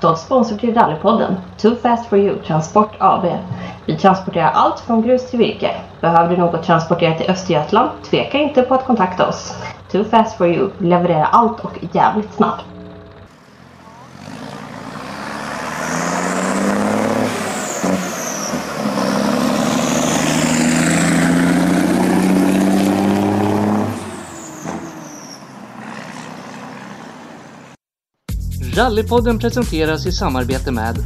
Stolt sponsor till Rallypodden, Too Fast For You Transport AB. Vi transporterar allt från grus till virke. Behöver du något transporterat till Östergötland? Tveka inte på att kontakta oss. Too Fast For You levererar allt och jävligt snabbt. Rallypodden presenteras i samarbete med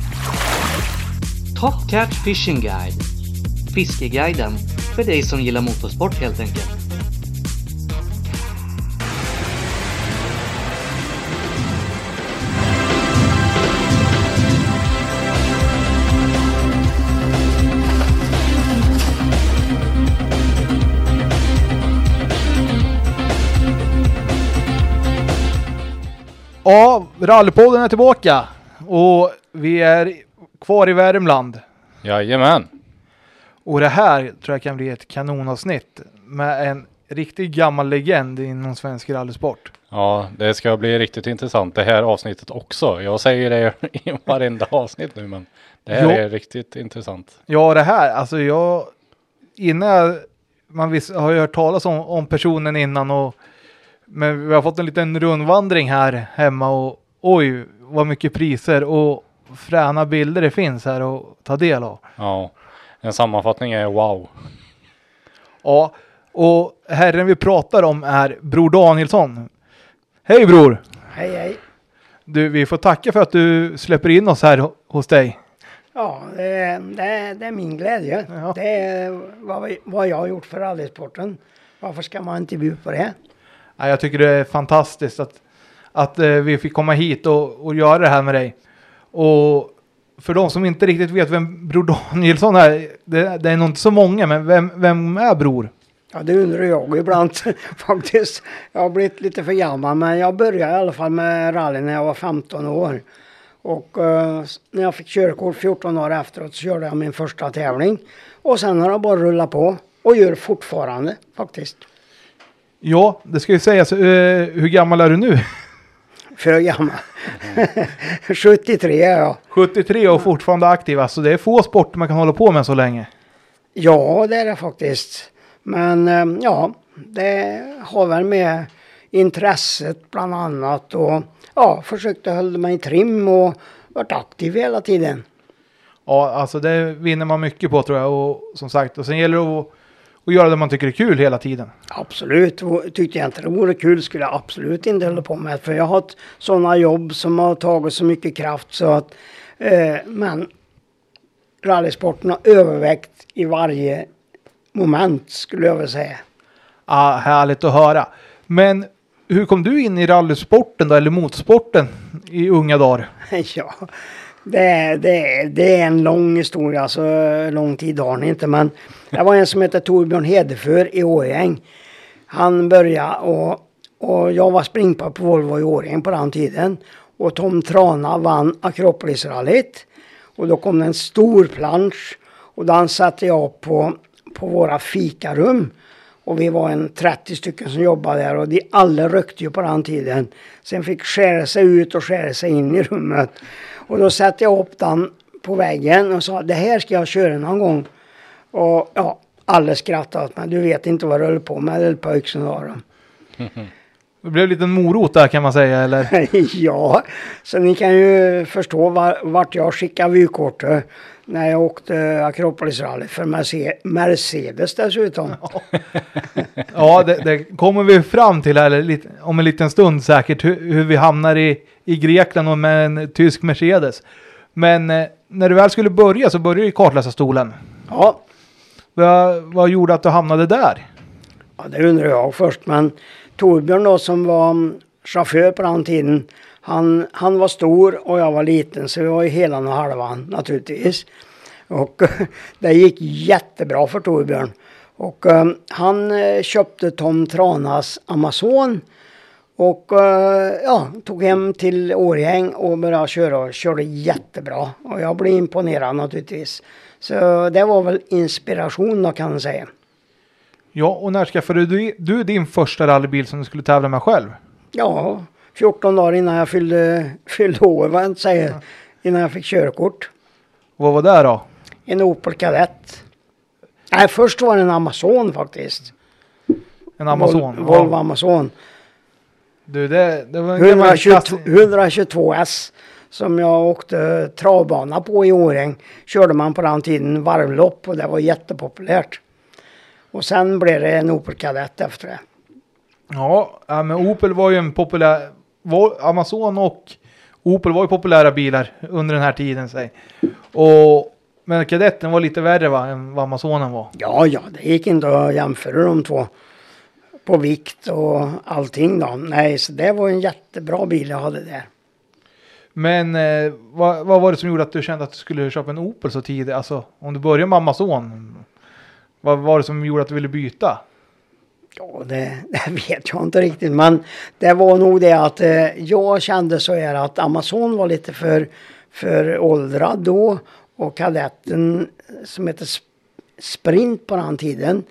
Top Catch Fishing Guide Fiskeguiden för dig som gillar motorsport helt enkelt. Ja, Rallypodden är tillbaka och vi är kvar i Värmland. Jajamän. Och det här tror jag kan bli ett kanonavsnitt med en riktigt gammal legend inom svensk rallysport. Ja, det ska bli riktigt intressant det här avsnittet också. Jag säger det i varenda avsnitt nu, men det här Jo. är riktigt intressant. Ja, det här, alltså jag, innan jag, man vis, har ju hört talas om, om personen innan och men vi har fått en liten rundvandring här hemma och oj, vad mycket priser och fräna bilder det finns här att ta del av. Ja, en sammanfattning är wow. Ja, och herren vi pratar om är Bror Danielsson. Hej bror! Hej hej. Du, vi får tacka för att du släpper in oss här ho- hos dig. Ja, det, det, det är min glädje. Ja. Det är vad, vi- vad jag har gjort för rallysporten. Varför ska man inte bjuda på det? Jag tycker det är fantastiskt att, att eh, vi fick komma hit och, och göra det här med dig. Och för de som inte riktigt vet vem Bror Danielsson är, det, det är nog inte så många, men vem, vem är Bror? Ja, det undrar jag ibland faktiskt. Jag har blivit lite för gammal, men jag började i alla fall med rally när jag var 15 år. Och eh, när jag fick körkort 14 år efteråt så körde jag min första tävling. Och sen har jag bara rullat på och gör fortfarande faktiskt. Ja, det ska ju sägas, eh, hur gammal är du nu? För gammal. 73 är jag. 73 och fortfarande aktiv, alltså det är få sporter man kan hålla på med så länge. Ja, det är det faktiskt. Men eh, ja, det har väl med intresset bland annat och ja, försökte hålla mig i trim och varit aktiv hela tiden. Ja, alltså det vinner man mycket på tror jag. Och som sagt, och sen gäller det att, att göra det man tycker är kul hela tiden. Absolut, och tyckte jag inte det vore kul skulle jag absolut inte hålla på med. För jag har haft sådana jobb som har tagit så mycket kraft så att eh, men rallysporten har övervägt i varje moment skulle jag vilja säga. Ja, härligt att höra. Men hur kom du in i rallysporten då, eller motorsporten i unga dagar? Ja, det, är- det, det är en lång historia, så lång tid har ni inte. Men det var en som hette Torbjörn Hedeför i Årjäng. Han började och, och jag var springpar på Volvo i Årjäng på den tiden. Och Tom Trana vann Akropolisrallyt. Och då kom det en stor plansch. Och den satte jag på, på våra fikarum. Och vi var en 30 stycken som jobbade där och de alla rökte ju på den tiden. Sen fick skära sig ut och skära sig in i rummet. Och då satte jag upp den på väggen och sa det här ska jag köra någon gång. Och ja, alla skrattade åt mig. Du vet inte vad du höll på med, eller pojk sa de. Det blev en liten morot där kan man säga, eller? ja, så ni kan ju förstå var, vart jag skickade vykortet när jag åkte Akropolisrally för Merce- Mercedes dessutom. Ja, det, det kommer vi fram till här om en liten stund säkert, hur, hur vi hamnar i, i Grekland och med en tysk Mercedes. Men eh, när du väl skulle börja så började du i kartläsarstolen. Ja, vad, vad gjorde att du hamnade där? Ja, det undrar jag först. Men Torbjörn då som var mm, chaufför på den tiden. Han, han var stor och jag var liten så vi var ju hela och halvan naturligtvis. Och det gick jättebra för Torbjörn. Och mm, eh, han köpte Tom Tranas Amazon. Och eh, ja, tog hem till Årjäng och började köra och körde jättebra. Och jag blev imponerad naturligtvis. Så det var väl inspiration då kan man säga. Ja, och när skaffade du, du din första rallybil som du skulle tävla med själv? Ja, 14 dagar innan jag fyllde, fyllde år, vad jag inte säger. Innan jag fick körkort. Vad var det då? En Opel Kadett. Nej, först var det en Amazon faktiskt. En Amazon? Vol Volvo Amazon. Du, det, det var en gammal 122, klass- 122 S. Som jag åkte travbana på i Årjäng. Körde man på den tiden varvlopp och det var jättepopulärt. Och sen blev det en Opel Kadett efter det. Ja, men Opel var ju en populär... Amazon och Opel var ju populära bilar under den här tiden. Säg. Och, men kadetten var lite värre va, än vad Amazonen var. Ja, ja, det gick inte att jämföra de två. På vikt och allting då. Nej, så det var en jättebra bil jag hade där. Men eh, vad, vad var det som gjorde att du kände att du skulle köpa en Opel så tidigt? Alltså om du börjar med Amazon. Vad var det som gjorde att du ville byta? Ja, det, det vet jag inte riktigt. Men det var nog det att eh, jag kände så här att Amazon var lite för, för åldrad då. Och kadetten eh, som heter Sprint på den tiden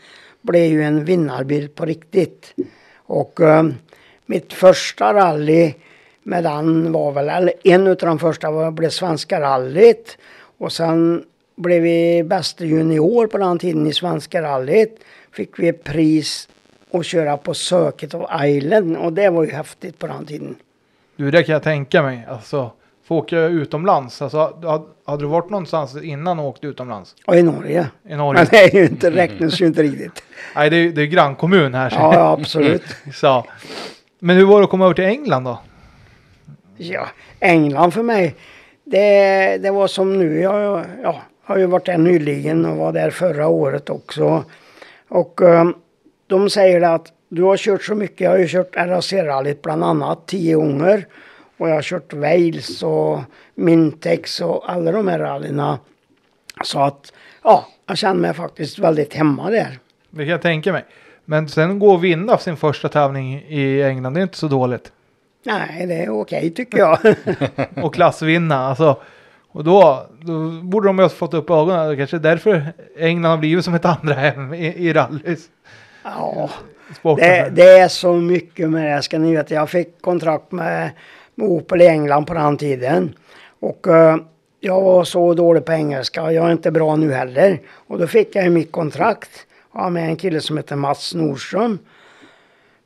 blev ju en vinnarbil på riktigt. Och eh, mitt första rally med den var väl, eller en av de första var, blev Svenska rallyt. Och sen blev vi bästa junior på den tiden i Svenska rallyt. Fick vi pris att köra på Circuit of Island och det var ju häftigt på den tiden. Du, det kan jag tänka mig. Alltså, få åka utomlands. Alltså, hade, hade du varit någonstans innan och åkt utomlands? Och i Norge. I Norge? Men det är ju inte, räknas ju inte riktigt. Nej, det är, det är grannkommun här. så- Ja, ja, absolut. Så. Men hur var det att komma över till England då? Ja, England för mig, det, det var som nu. Jag ja, har ju varit där nyligen och var där förra året också. Och um, de säger att du har kört så mycket. Jag har ju kört RAC-rallyt bland annat tio gånger. Och jag har kört Wales och Mintex och alla de här rallyna. Så att ja, jag känner mig faktiskt väldigt hemma där. Det kan jag tänka mig. Men sen gå och vinna sin första tävling i England, det är inte så dåligt. Nej, det är okej tycker jag. Och klassvinna, alltså. Och då, då borde de ju ha fått upp ögonen. Det kanske är därför England har blivit som ett andra hem i, i rallys. ja. Det, det är så mycket med det. Ska ni veta, jag fick kontrakt med, med Opel i England på den tiden. Och eh, jag var så dålig på engelska. Jag är inte bra nu heller. Och då fick jag mitt kontrakt. Har med en kille som heter Mats Nordström.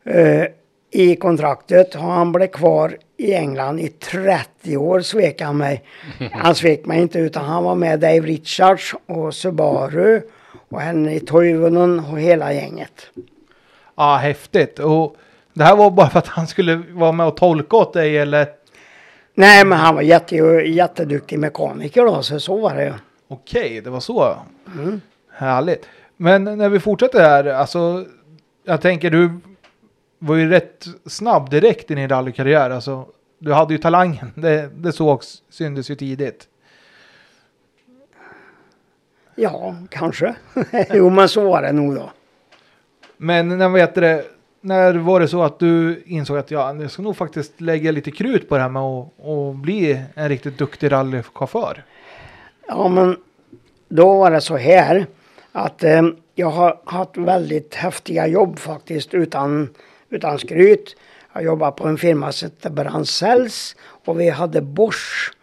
Eh, I kontraktet har han blivit kvar i England i 30 år svek han mig. Han svek mig inte utan han var med Dave Richards och Subaru och Henry Toivonen och hela gänget. Ja, häftigt. Och det här var bara för att han skulle vara med och tolka åt dig eller? Nej, men han var jätte, jätteduktig mekaniker då, så så var det ju. Okej, det var så. Härligt. Men när vi fortsätter här, alltså. Jag tänker du var ju rätt snabb direkt i din rallykarriär. Alltså, du hade ju talangen. Det, det sågs, syntes ju tidigt. Ja, kanske. jo, men så var det nog då. Men när vet det, när var det så att du insåg att ja, jag ska nog faktiskt lägga lite krut på det här med att och bli en riktigt duktig rallychaufför? Ja, men då var det så här att eh, jag har haft väldigt häftiga jobb faktiskt utan, utan skryt. Jag jobbade på en firma som hette Brandcells och vi hade Bosch.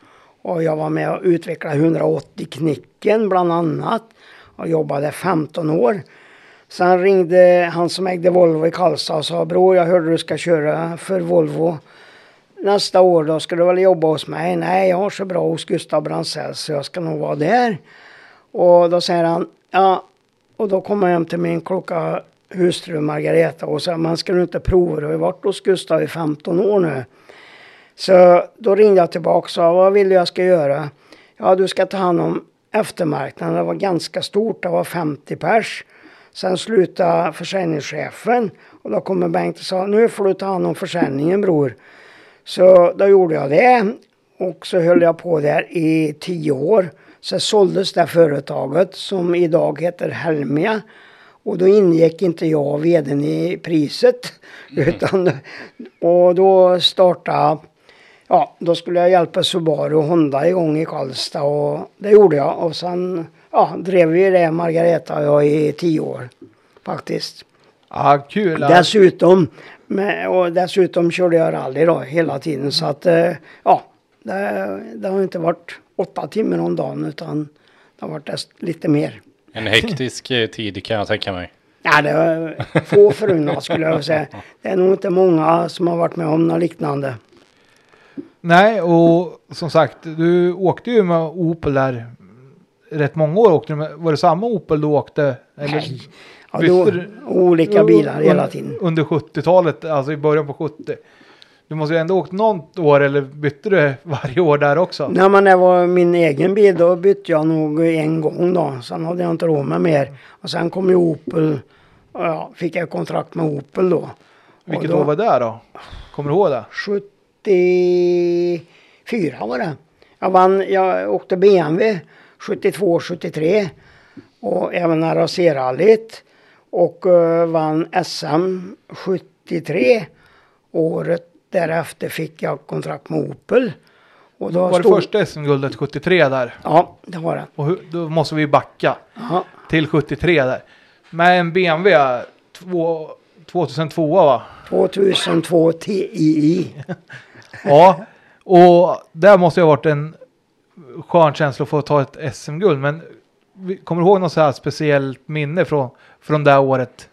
Och jag var med och utvecklade 180 knicken bland annat och jobbade 15 år. Sen ringde han som ägde Volvo i Karlstad och sa bror jag hörde du ska köra för Volvo nästa år då ska du väl jobba hos mig? Nej, jag har så bra hos Gustav Brandsell så jag ska nog vara där. Och då säger han, ja, och då kommer jag hem till min kloka hustru Margareta och sa man ska du inte prova? Du har ju varit hos Gustav i 15 år nu. Så då ringde jag tillbaka och sa, vad vill du jag ska göra? Ja, du ska ta hand om eftermarknaden. Det var ganska stort, det var 50 pers. Sen slutade försäljningschefen och då kommer Bengt och sa nu får du ta hand om försäljningen bror. Så då gjorde jag det och så höll jag på där i tio år. Så såldes det företaget som idag heter Helmia. Och då ingick inte jag vdn i priset. Utan, och då startade Ja, då skulle jag hjälpa Subaru och Honda igång i Karlstad och det gjorde jag. Och sen ja, drev vi det Margareta och jag i tio år faktiskt. Ja, kul. Dessutom, med, och dessutom körde jag rally då hela tiden så att eh, ja, det, det har inte varit åtta timmar om dagen utan det har varit lite mer. En hektisk eh, tid kan jag tänka mig. Ja, det var få förunnat skulle jag säga. Det är nog inte många som har varit med om något liknande. Nej, och som sagt, du åkte ju med Opel där rätt många år. Åkte du med, var det samma Opel du åkte? Eller Nej. Ja, då, olika bilar hela tiden. Under 70-talet, alltså i början på 70. Du måste ju ändå åkt något år eller bytte du varje år där också? När man det var min egen bil då bytte jag nog en gång då. Sen hade jag inte råd med mer. Och sen kom ju Opel. Ja, fick jag kontrakt med Opel då. Vilket då, år var det då? Kommer du ihåg det? 74 var det. Jag vann, jag åkte BMW 72, 73. Och även RAC-rallyt. Och eh, vann SM 73. Året därefter fick jag kontrakt med Opel. Och då Var det stod- första SM-guldet 73 där? Ja, det var det. Och hur, då måste vi backa Ja. till 73 där. Med en BMW två, 2002 va? 2002 TII. Ja, och där måste ju ha varit en skön känsla att få ta ett SM-guld. Men kommer du ihåg något så här speciellt minne från, från det året?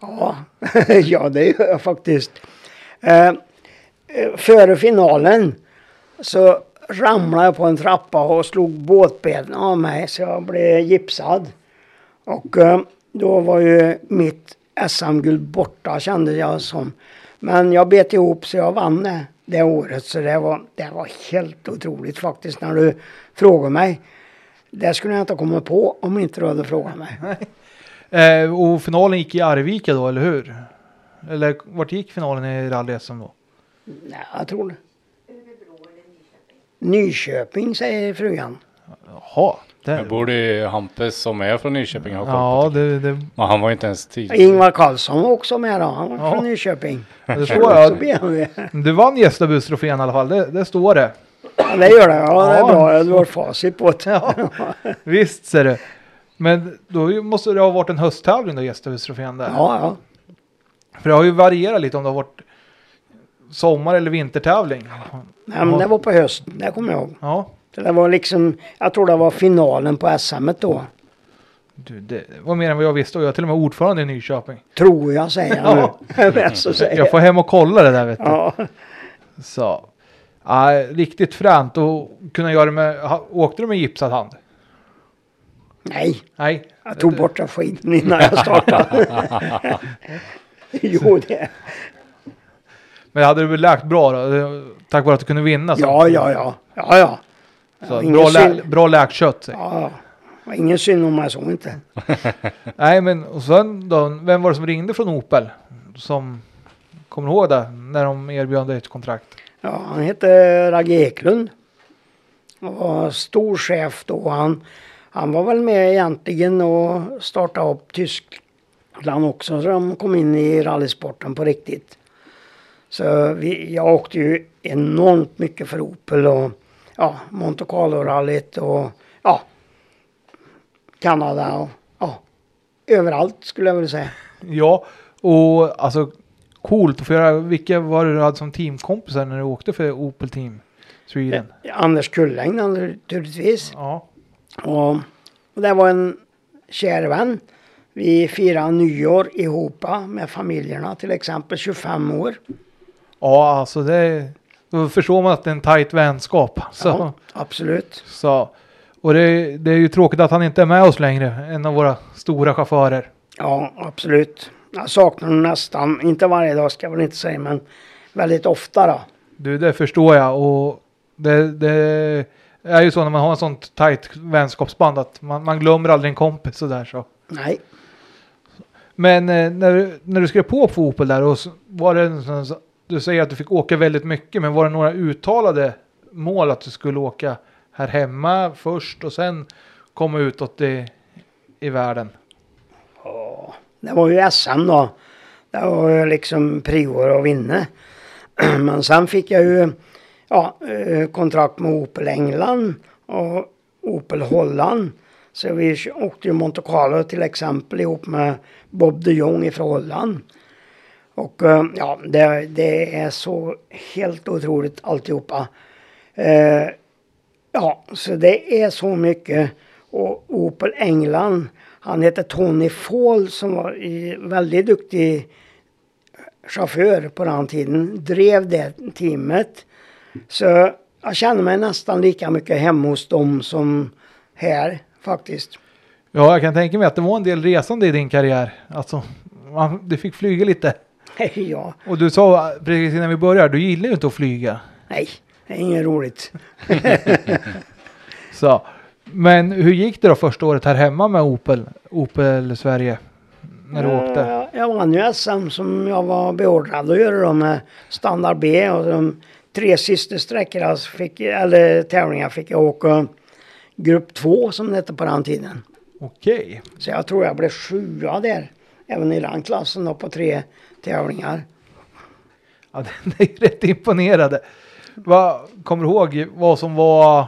Ja, ja det gör jag faktiskt. Eh, eh, före finalen så ramlade jag på en trappa och slog båtbenen av mig så jag blev gipsad. Och eh, då var ju mitt SM-guld borta kände jag som. Men jag bet ihop så jag vann det, det året. Så det var, det var helt otroligt faktiskt när du frågade mig. Det skulle jag inte komma på om inte du hade frågat mig. Eh, och finalen gick i Arvika då, eller hur? Eller vart gick finalen i rally-SM då? Nej, jag tror det. Nyköping säger frugan. Jaha. Det Det, borde Hampus som är från Nyköping ha koll på. ja, det, det, Men han var inte ens tid. Ingvar Karlsson var också med då. Han var Ja. från Nyköping. det står BMW. Du vann gästabudstrofén i alla fall, det, det står det. Ja, det gör det. Ja, det är Ja. bra. Du har facit på det. Ja, visst ser du. Men då måste det ha varit en hösttävling då, gästabudstrofén där. Ja, ja. För det har ju varierat lite om det har varit sommar eller vintertävling. Nej, men det var på hösten. Det kommer jag ihåg. Ja, Så Det var liksom, jag tror det var finalen på SM då. du, det var mer än vad jag visste och jag är till och med ordförande i Nyköping. Tror jag säger jag Ja. nu. Säger Jag får hem och kolla det där vet du. Ja. Så. Ja, riktigt fränt att kunna göra det med, åkte du med gipsad hand? Nej, Nej. jag tog bort den skiten innan jag startade. jo, det. Men hade du läkt bra då? Tack vare att du kunde vinna? Så. Ja, ja, ja. Ja, ja. Så, bra, lä, bra läkkött. Ja, ja. Ingen synd om jag så inte. Nej, men och sen då, vem var det som ringde från Opel? Som, kommer du ihåg det? När de erbjöd dig ett kontrakt? Ja, han hette Ragge Eklund. Han var stor chef då. Han, han var väl med egentligen och startade upp Tyskland också. Så de kom in i rallysporten på riktigt. Så vi, jag åkte ju enormt mycket för Opel och ja, Monte Carlo-rallyt och ja, Kanada och ja, överallt skulle jag vilja säga. Ja, och alltså coolt att få göra. Vilka var det du hade som teamkompisar när du åkte för Opel Team Sweden? Anders Kulläng naturligtvis. Ja. Och, och det var en kär vän. Vi firade nyår ihop med familjerna till exempel 25 år. Ja, alltså det... Då förstår man att det är en tajt vänskap. Så, Ja, absolut. så. Och det, det är ju tråkigt att han inte är med oss längre. En av våra stora chaufförer. Ja, absolut. Jag saknar honom nästan, inte varje dag ska jag väl inte säga, men väldigt ofta då. Du, det förstår jag. Och det, det är ju så när man har en sånt tajt vänskapsband att man, man glömmer aldrig en kompis sådär så. Nej, men eh, när, när du skrev på på Opel där och så var det en du säger att du fick åka väldigt mycket, men var det några uttalade mål att du skulle åka här hemma först och sen komma utåt i, i världen? Det var ju SM då. Det var ju liksom prior att vinna. Men sen fick jag ju ja, eh, kontrakt med Opel England och Opel Holland. Så vi åkte ju Monte Carlo till exempel ihop med Bob de Jong ifrån Holland. Och eh, ja, det, det är så helt otroligt alltihopa. Eh, ja, så det är så mycket. Och Opel England, han heter Tony Fall som var väldigt duktig chaufför på den tiden. Drev det teamet. Så jag känner mig nästan lika mycket hemma hos dem som här faktiskt. Ja, jag kan tänka mig att det var en del resande i din karriär. Alltså, man, du fick flyga lite. ja, Och du sa precis innan vi började, du gillar ju inte att flyga. nej, det är inget roligt. Så. Men hur gick det då första året här hemma med Opel, Opel Sverige? När du åkte? Eh, Jag vann ju SM som jag var beordrad att göra då med standard B och de tre sista sträckorna fick, eller tävlingar fick jag åka grupp 2 som det hette på den tiden. Okej. Så jag tror jag blev sjua där. Även i den klassen då på tre tävlingar. Ja, det är ju rätt imponerande. Vad, kommer du ihåg vad som var...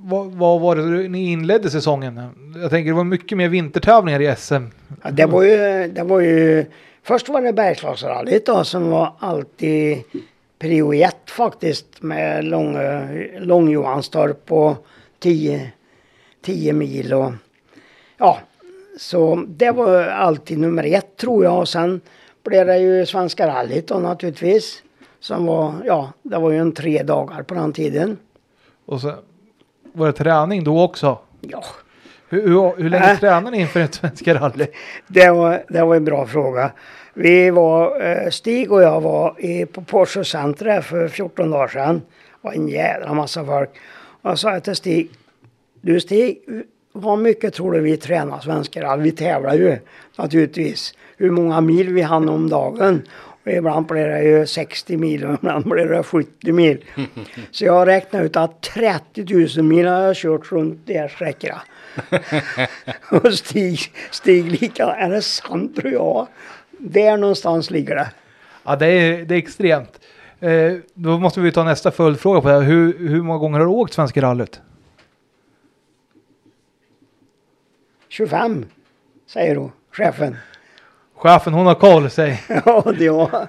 Vad, vad var det ni inledde säsongen? Jag tänker det var mycket mer vintertävlingar i SM. Ja, det var ju, det var ju, först var det Bergslagsrallyt då som var alltid prio ett faktiskt med lång, Långjohanstorp och 10, 10 mil och ja, så det var alltid nummer ett tror jag och sen blev det ju Svenska rallyt då naturligtvis. Som var, ja, det var ju en tre dagar på den tiden. Och så var det träning då också. Ja, Hur, hur, hur länge Äh. tränar ni inför ett svenska rally? Det var, det var en bra fråga. Vi var, eh, Stig och jag var i, på Porsche Center för 14 dagar sedan. Det var en jädra massa folk. Och jag sa till Stig, du Stig, vad mycket tror du vi tränar svenskar? Vi tävlar ju naturligtvis. Hur många mil vi hann om dagen. Och ibland blir det ju 60 mil och ibland blir det 70 mil. Så jag räknade ut att 30 000 mil har jag kört runt de här sträckorna. och Stig, Stig lika, är det sant tror jag? Där någonstans ligger det. Ja, det är, det är extremt. Eh, då måste vi ta nästa följdfråga på det här. Hur, hur många gånger har du åkt Svenska rallyt? 25, säger då chefen. Chefen hon har koll säg. ja, det var...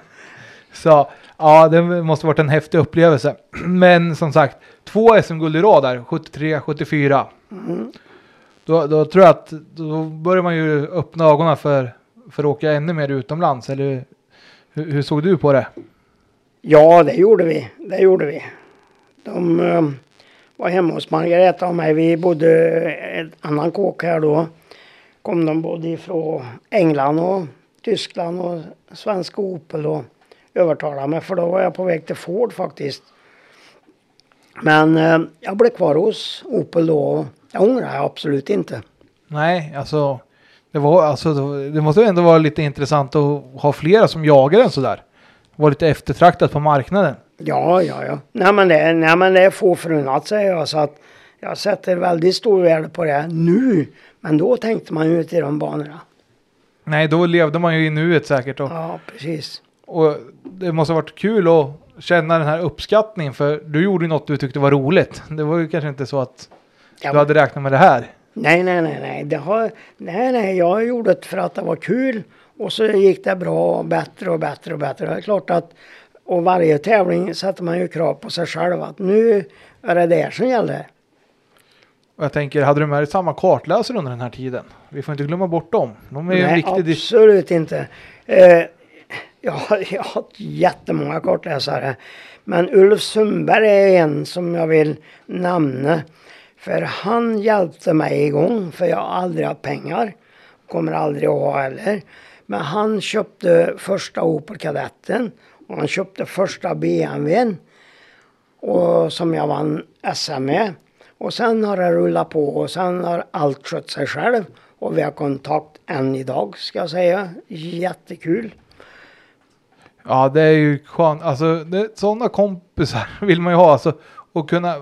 Så ja, det måste varit en häftig upplevelse. Men som sagt, två SM-guld i rad där, 73, 74. Då, då tror jag att då börjar man ju öppna ögonen för, för att åka ännu mer utomlands. Eller hur, hur såg du på det? Ja, det gjorde vi. Det gjorde vi. De eh, var hemma hos Margareta och mig. Vi bodde en annan kåk här då. Kom de både ifrån England och Tyskland och svenska Opel och övertalade mig. För då var jag på väg till Ford faktiskt. Men eh, jag blev kvar hos Opel då. och Jag ångrar jag absolut inte. Nej, alltså det, var, alltså det måste ändå vara lite intressant att ha flera som jagar en sådär. Var lite eftertraktat på marknaden. Ja, ja, ja. Nej men det, nej, men det är få förunnat säger jag. Så att jag sätter väldigt stor värde på det nu. Men då tänkte man ju inte i de banorna. Nej, då levde man ju i nuet säkert. Och, Ja, precis. och det måste ha varit kul att känna den här uppskattningen. För du gjorde ju något du tyckte var roligt. Det var ju kanske inte så att Ja, du hade räknat med det här. Nej, nej, nej, nej. Det har, nej, nej. Jag gjorde det för att det var kul. Och så gick det bra och bättre och bättre och bättre. Det är klart att och varje tävling sätter man ju krav på sig själv att nu är det det som gäller. Och jag tänker, hade du med dig samma kartläsare under den här tiden? Vi får inte glömma bort dem. De är Nej, viktig dis- absolut inte. Eh, jag, har- jag har jättemånga kartläsare. Men Ulf Sundberg är en som jag vill nämna. För han hjälpte mig igång. För jag har aldrig haft pengar. Kommer aldrig att ha heller. Men han köpte första Opel Kadetten. Och han köpte första BMWn. Och som jag vann SM med. Och sen har det rullat på och sen har allt skött sig själv. Och vi har kontakt än idag ska jag säga. Jättekul. Ja, det är ju skönt. Alltså, det, sådana kompisar vill man ju ha. Alltså, och kunna,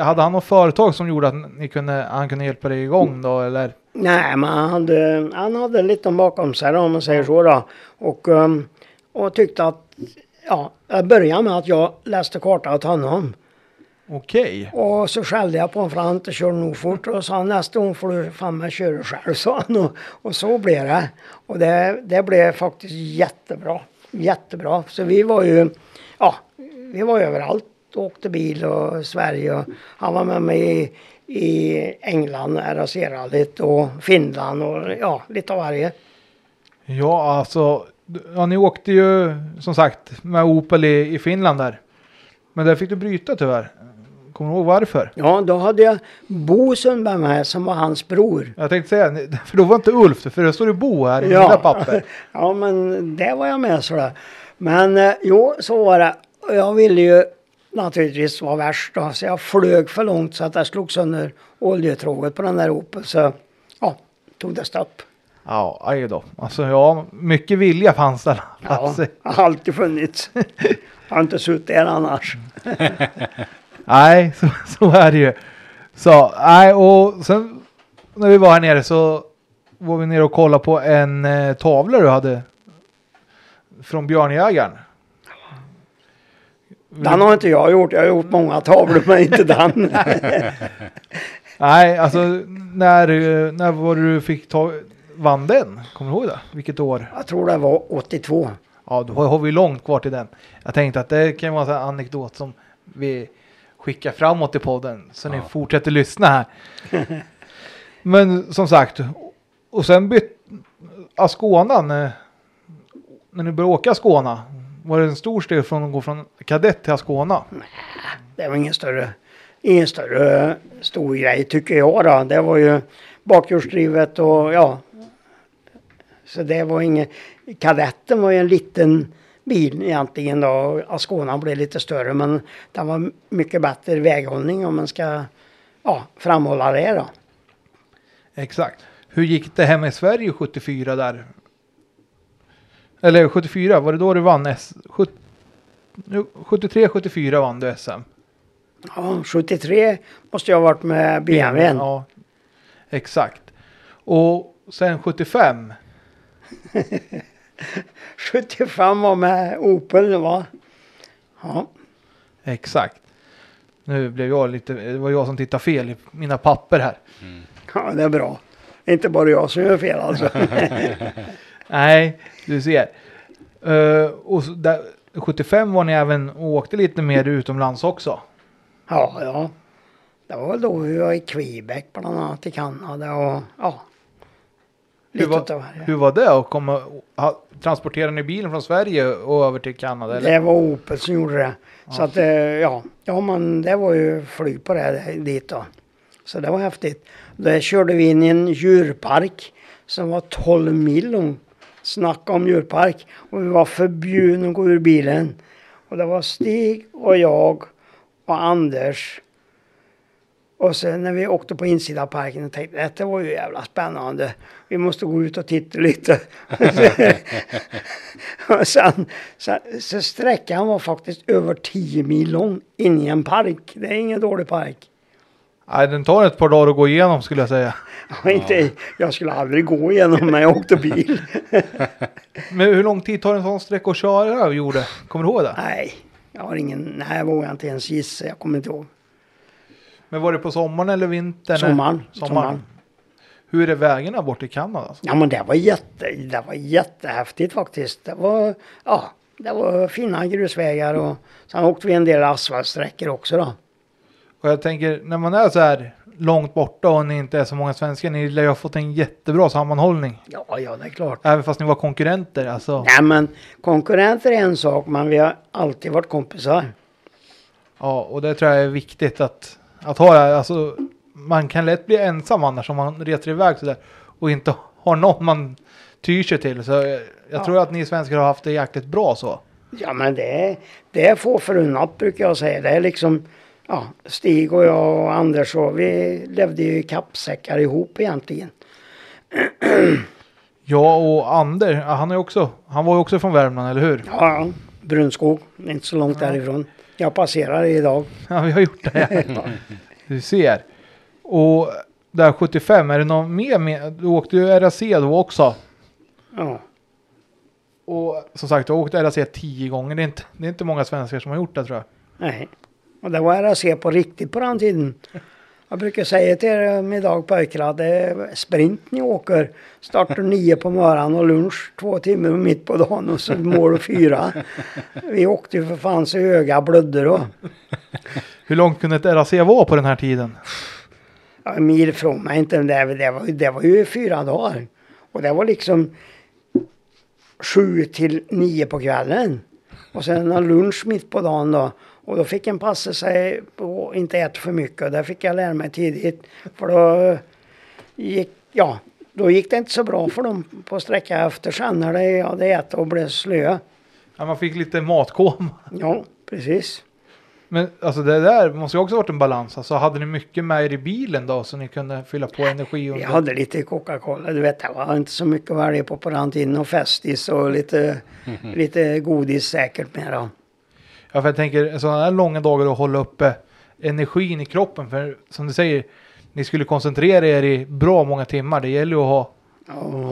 hade han något företag som gjorde att ni kunde, han kunde hjälpa dig igång då eller? Nej, men han hade, han hade lite bakom sig om man säger så då. Och, um, och tyckte att, ja, jag började med att jag läste karta åt honom. Okej. Och så skällde jag på honom för han inte körde nog fort. Och sa nästa gång får du fan med köra själv, sa han. Och, och så blev det. Och det, det blev faktiskt jättebra. Jättebra. Så vi var ju, ja, vi var överallt. Åkte bil och Sverige. Och han var med mig i, i England, RAC-rallyt och Finland och ja, lite av varje. Ja, alltså. Ja, ni åkte ju som sagt med Opel i, i Finland där. Men där fick du bryta tyvärr. Kommer du ihåg varför? Ja, då hade jag Bo Sundberg med som var hans bror. Jag tänkte säga, för då var inte Ulf, för det står ju Bo här i mina papper. ja, men det var jag med sådär. Men eh, jo, så var det. Jag ville ju naturligtvis vara värst då, så jag flög för långt så att jag slog sönder oljetråget på den där Opel. Så ja, tog det stopp. Ja, aj då. Alltså ja, mycket vilja fanns där. Ja, Alltså, har alltid funnits. har inte suttit där annars. nej, så, så är det ju. Så, nej, och sen när vi var här nere så var vi nere och kollade på en eh, tavla du hade från Björnjägaren. Den har inte jag gjort. Jag har gjort många tavlor men inte den. Nej, alltså när, eh, när var du fick ta, vann den? Kommer du ihåg det? Vilket år? jag tror det var 82. Ja, då har vi långt kvar till den. Jag tänkte att det kan vara en anekdot som vi skickar framåt i podden. Så ni fortsätter lyssna här. Men som sagt. Och sen bytt Ascona. När, ni började åka Ascona. Var det en stor steg från att gå från kadett till Ascona? Det var ingen större, ingen större stor grej tycker jag då. Det var ju bakhjulsdrivet och ja. Så det var inget. Kadetten var ju en liten bil egentligen då. Ascona blev lite större men den var mycket bättre väghållning om man ska ja, framhålla det då. Exakt. Hur gick det hemma i Sverige 74 där? Eller 74, var det då du vann S? 73, 74 vann du SM. Ja, 73 måste jag ha varit med BMWn. Ja, exakt. Och sen 75. 75 var med Opel va? Ja. Exakt. Nu blev jag lite, det var jag som tittade fel i mina papper här. ja, det är bra. Inte bara jag som gör fel alltså. Nej, du ser. Uh, och där, 75 var ni även och åkte lite mer utomlands också. Ja, ja. Det var väl då vi var i Quebec bland annat i Kanada och ja. Hur var, utav varje. hur var det att komma, ha, transportera ni bilen från Sverige och över till Kanada? Eller? Det var Opel som gjorde det. Så att eh, ja, ja men det var ju flyg på det dit då. Så det var häftigt. Där körde vi in i en djurpark som var 12 mil lång. Snacka om djurpark. Och vi var förbjudna att gå ur bilen. Och det var Stig och jag och Anders. Och sen när vi åkte på insidan av parken och tänkte att det var ju jävla spännande. Vi måste gå ut och titta lite. och sen, så, så sträckan var faktiskt över 10 mil lång in i en park. Det är ingen dålig park. Nej, den tar ett par dagar att gå igenom skulle jag säga. Ja. Inte, jag skulle aldrig gå igenom när jag åkte bil. Men hur lång tid tar en sån sträcka att köra gjorde? Kommer du ihåg det? nej, jag har ingen, nej jag vågar inte ens gissa. Jag kommer inte ihåg. Men var det på sommaren eller vintern? Sommaren. Sommaren. Sommaren. Hur är vägarna bort i Kanada? Ja men det var, jätte, det var jättehäftigt faktiskt. Det var, ja, det var fina grusvägar och sen åkte vi en del asfaltsträckor också då. Och jag tänker när man är så här långt borta och ni inte är så många svenskar. Ni lär ju ha fått en jättebra sammanhållning. Ja, ja det är klart. Även fast ni var konkurrenter. Alltså. Nej men konkurrenter är en sak men vi har alltid varit kompisar. Ja, och det tror jag är viktigt att, att ha. Alltså, man kan lätt bli ensam annars om man reser iväg sådär. Och inte har någon man tyr sig till. Så jag, jag tror att ni svenskar har haft det jäkligt bra så. Ja men det, är- det är få förunnat brukar jag säga. Det är liksom ja, Stig och jag och Anders och vi levde ju i kappsäckar ihop egentligen. Ja, och Ander, ja, han, är också, han var ju också från Värmland, eller hur? Ja, Brunskog, inte så långt därifrån. Jag passerar idag. Ja, vi har gjort det. du ser. Och där 75, är det någon mer med? Du åkte ju RAC då också. Ja. Och som sagt, du har åkt RAC tio gånger. Det är, inte, det är inte många svenskar som har gjort det tror jag. Nej. Och det var RAC på riktigt på den tiden. Jag brukar säga till er idag pojkar att det är sprint ni åker. Startar nio på morgonen och lunch två timmar mitt på dagen och så mål fyra. Vi åkte ju för fan så öga blödde då. Hur långt kunde ett RAC vara på den här tiden? Ja, en mil från mig inte. Det, det, var, det var ju fyra dagar. Och det var liksom sju till nio på kvällen. Och sen en lunch mitt på dagen då. Och då fick en passa sig på att inte äta för mycket. Och det fick jag lära mig tidigt. För då gick, ja, då gick det inte så bra för dem på sträcka efter sen när de hade ätit och blev slöa. Ja, man fick lite matkoma. Ja, precis. Men alltså det där måste ju också varit en balans. Alltså hade ni mycket med er i bilen då så ni kunde fylla på energi? Under... hade lite Coca-Cola, du vet det var inte så mycket att välja på på den tiden. Och Festis och lite, lite godis säkert med då. Ja, för jag tänker sådana här långa dagar att hålla uppe energin i kroppen. För som du säger, ni skulle koncentrera er i bra många timmar. Det gäller ju att ha,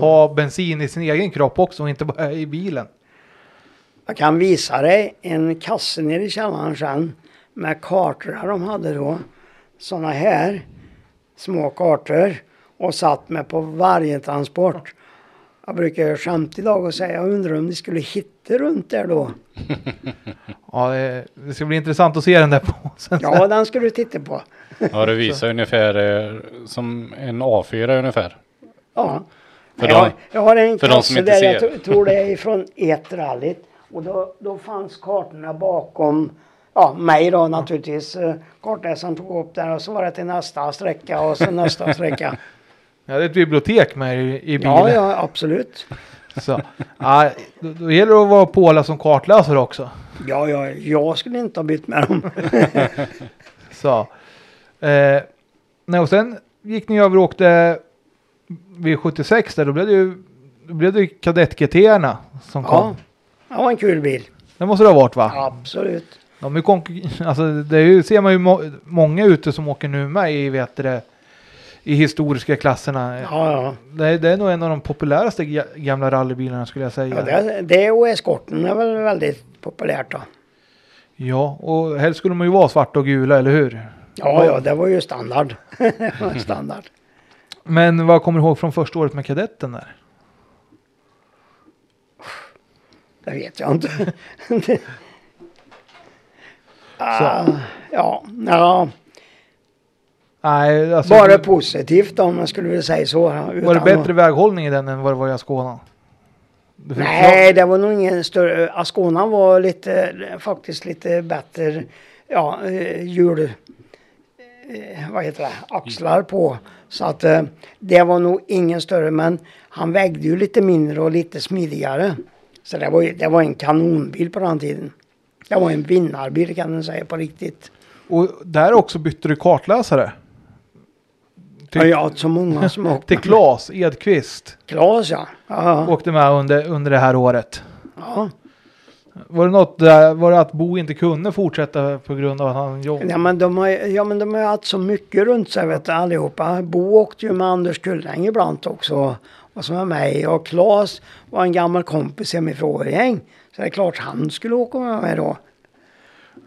ha bensin i sin egen kropp också och inte bara i bilen. Jag kan visa dig en kasse nere i källaren sen med kartor de hade då. Sådana här små kartor och satt med på varje transport. Jag brukar skämta idag och säga jag undrar om ni skulle hitta runt där då. Ja, det, ska bli intressant att se den där påsen. Ja, den ska du titta på. Ja, det visar ungefär eh, som en A4 ungefär. Ja. För jag, de- jag har en för de som kasse inte där jag ser. tror det är ifrån ett rallyt. Och då, då fanns kartorna bakom Ja, mig då naturligtvis. Eh, Kartläsaren tog upp där och så var det till nästa sträcka och så nästa sträcka. Ja, det är ett bibliotek med i, i bilen. Ja, ja, absolut. Så, ja, då, då gäller det att vara påläst som kartläsare också. Ja, ja, jag skulle inte ha bytt med dem. Så. Eh, nej, och sen gick ni över och åkte vid 76 där, då blev det ju, då blev det kadett GT-erna som kom. Ja, det var en kul bil. Det måste det ha varit va? Absolut. De är konk- alltså, det är ju, ser man ju må många ute som åker nu med i, vet det, i historiska klasserna. Ja, ja. Det, är, det är nog en av de populäraste ga- gamla rallybilarna skulle jag säga. ja det, det och eskorten är väl väldigt populärt då. Ja, och helst skulle de ju vara svarta och gula, eller hur? Ja, ja, det var ju standard. var standard. Men vad kommer du ihåg från första året med kadetten där? Det vet jag inte. ah, ja, ja, Nej, alltså, bara positivt om man skulle vilja säga så. var det bättre att- väghållning i den än vad det var i Ascona? Nej, det var nog ingen större. Ascona var lite, faktiskt lite bättre, ja, eh, hjul, eh, vad heter det, axlar på. Så att eh, det var nog ingen större, men han vägde ju lite mindre och lite smidigare. Så det var, ju- det var en kanonbil på den tiden. Det var en vinnarbil kan man säga på riktigt. Och där också bytte du kartläsare. Till, Ja, jag har så många som åkte. till Claes Edqvist. Klas ja. ja. Åkte med under, under det här året. ja. Var det något där, var det att Bo inte kunde fortsätta på grund av att han jobbade? Ja men, de har, ja men de har haft så mycket runt sig vet du allihopa. Bo åkte ju med Anders Kulläng ibland också. Och så med mig och Claes var en gammal kompis hemifrån Årjäng. Så det är klart han skulle åka med mig då.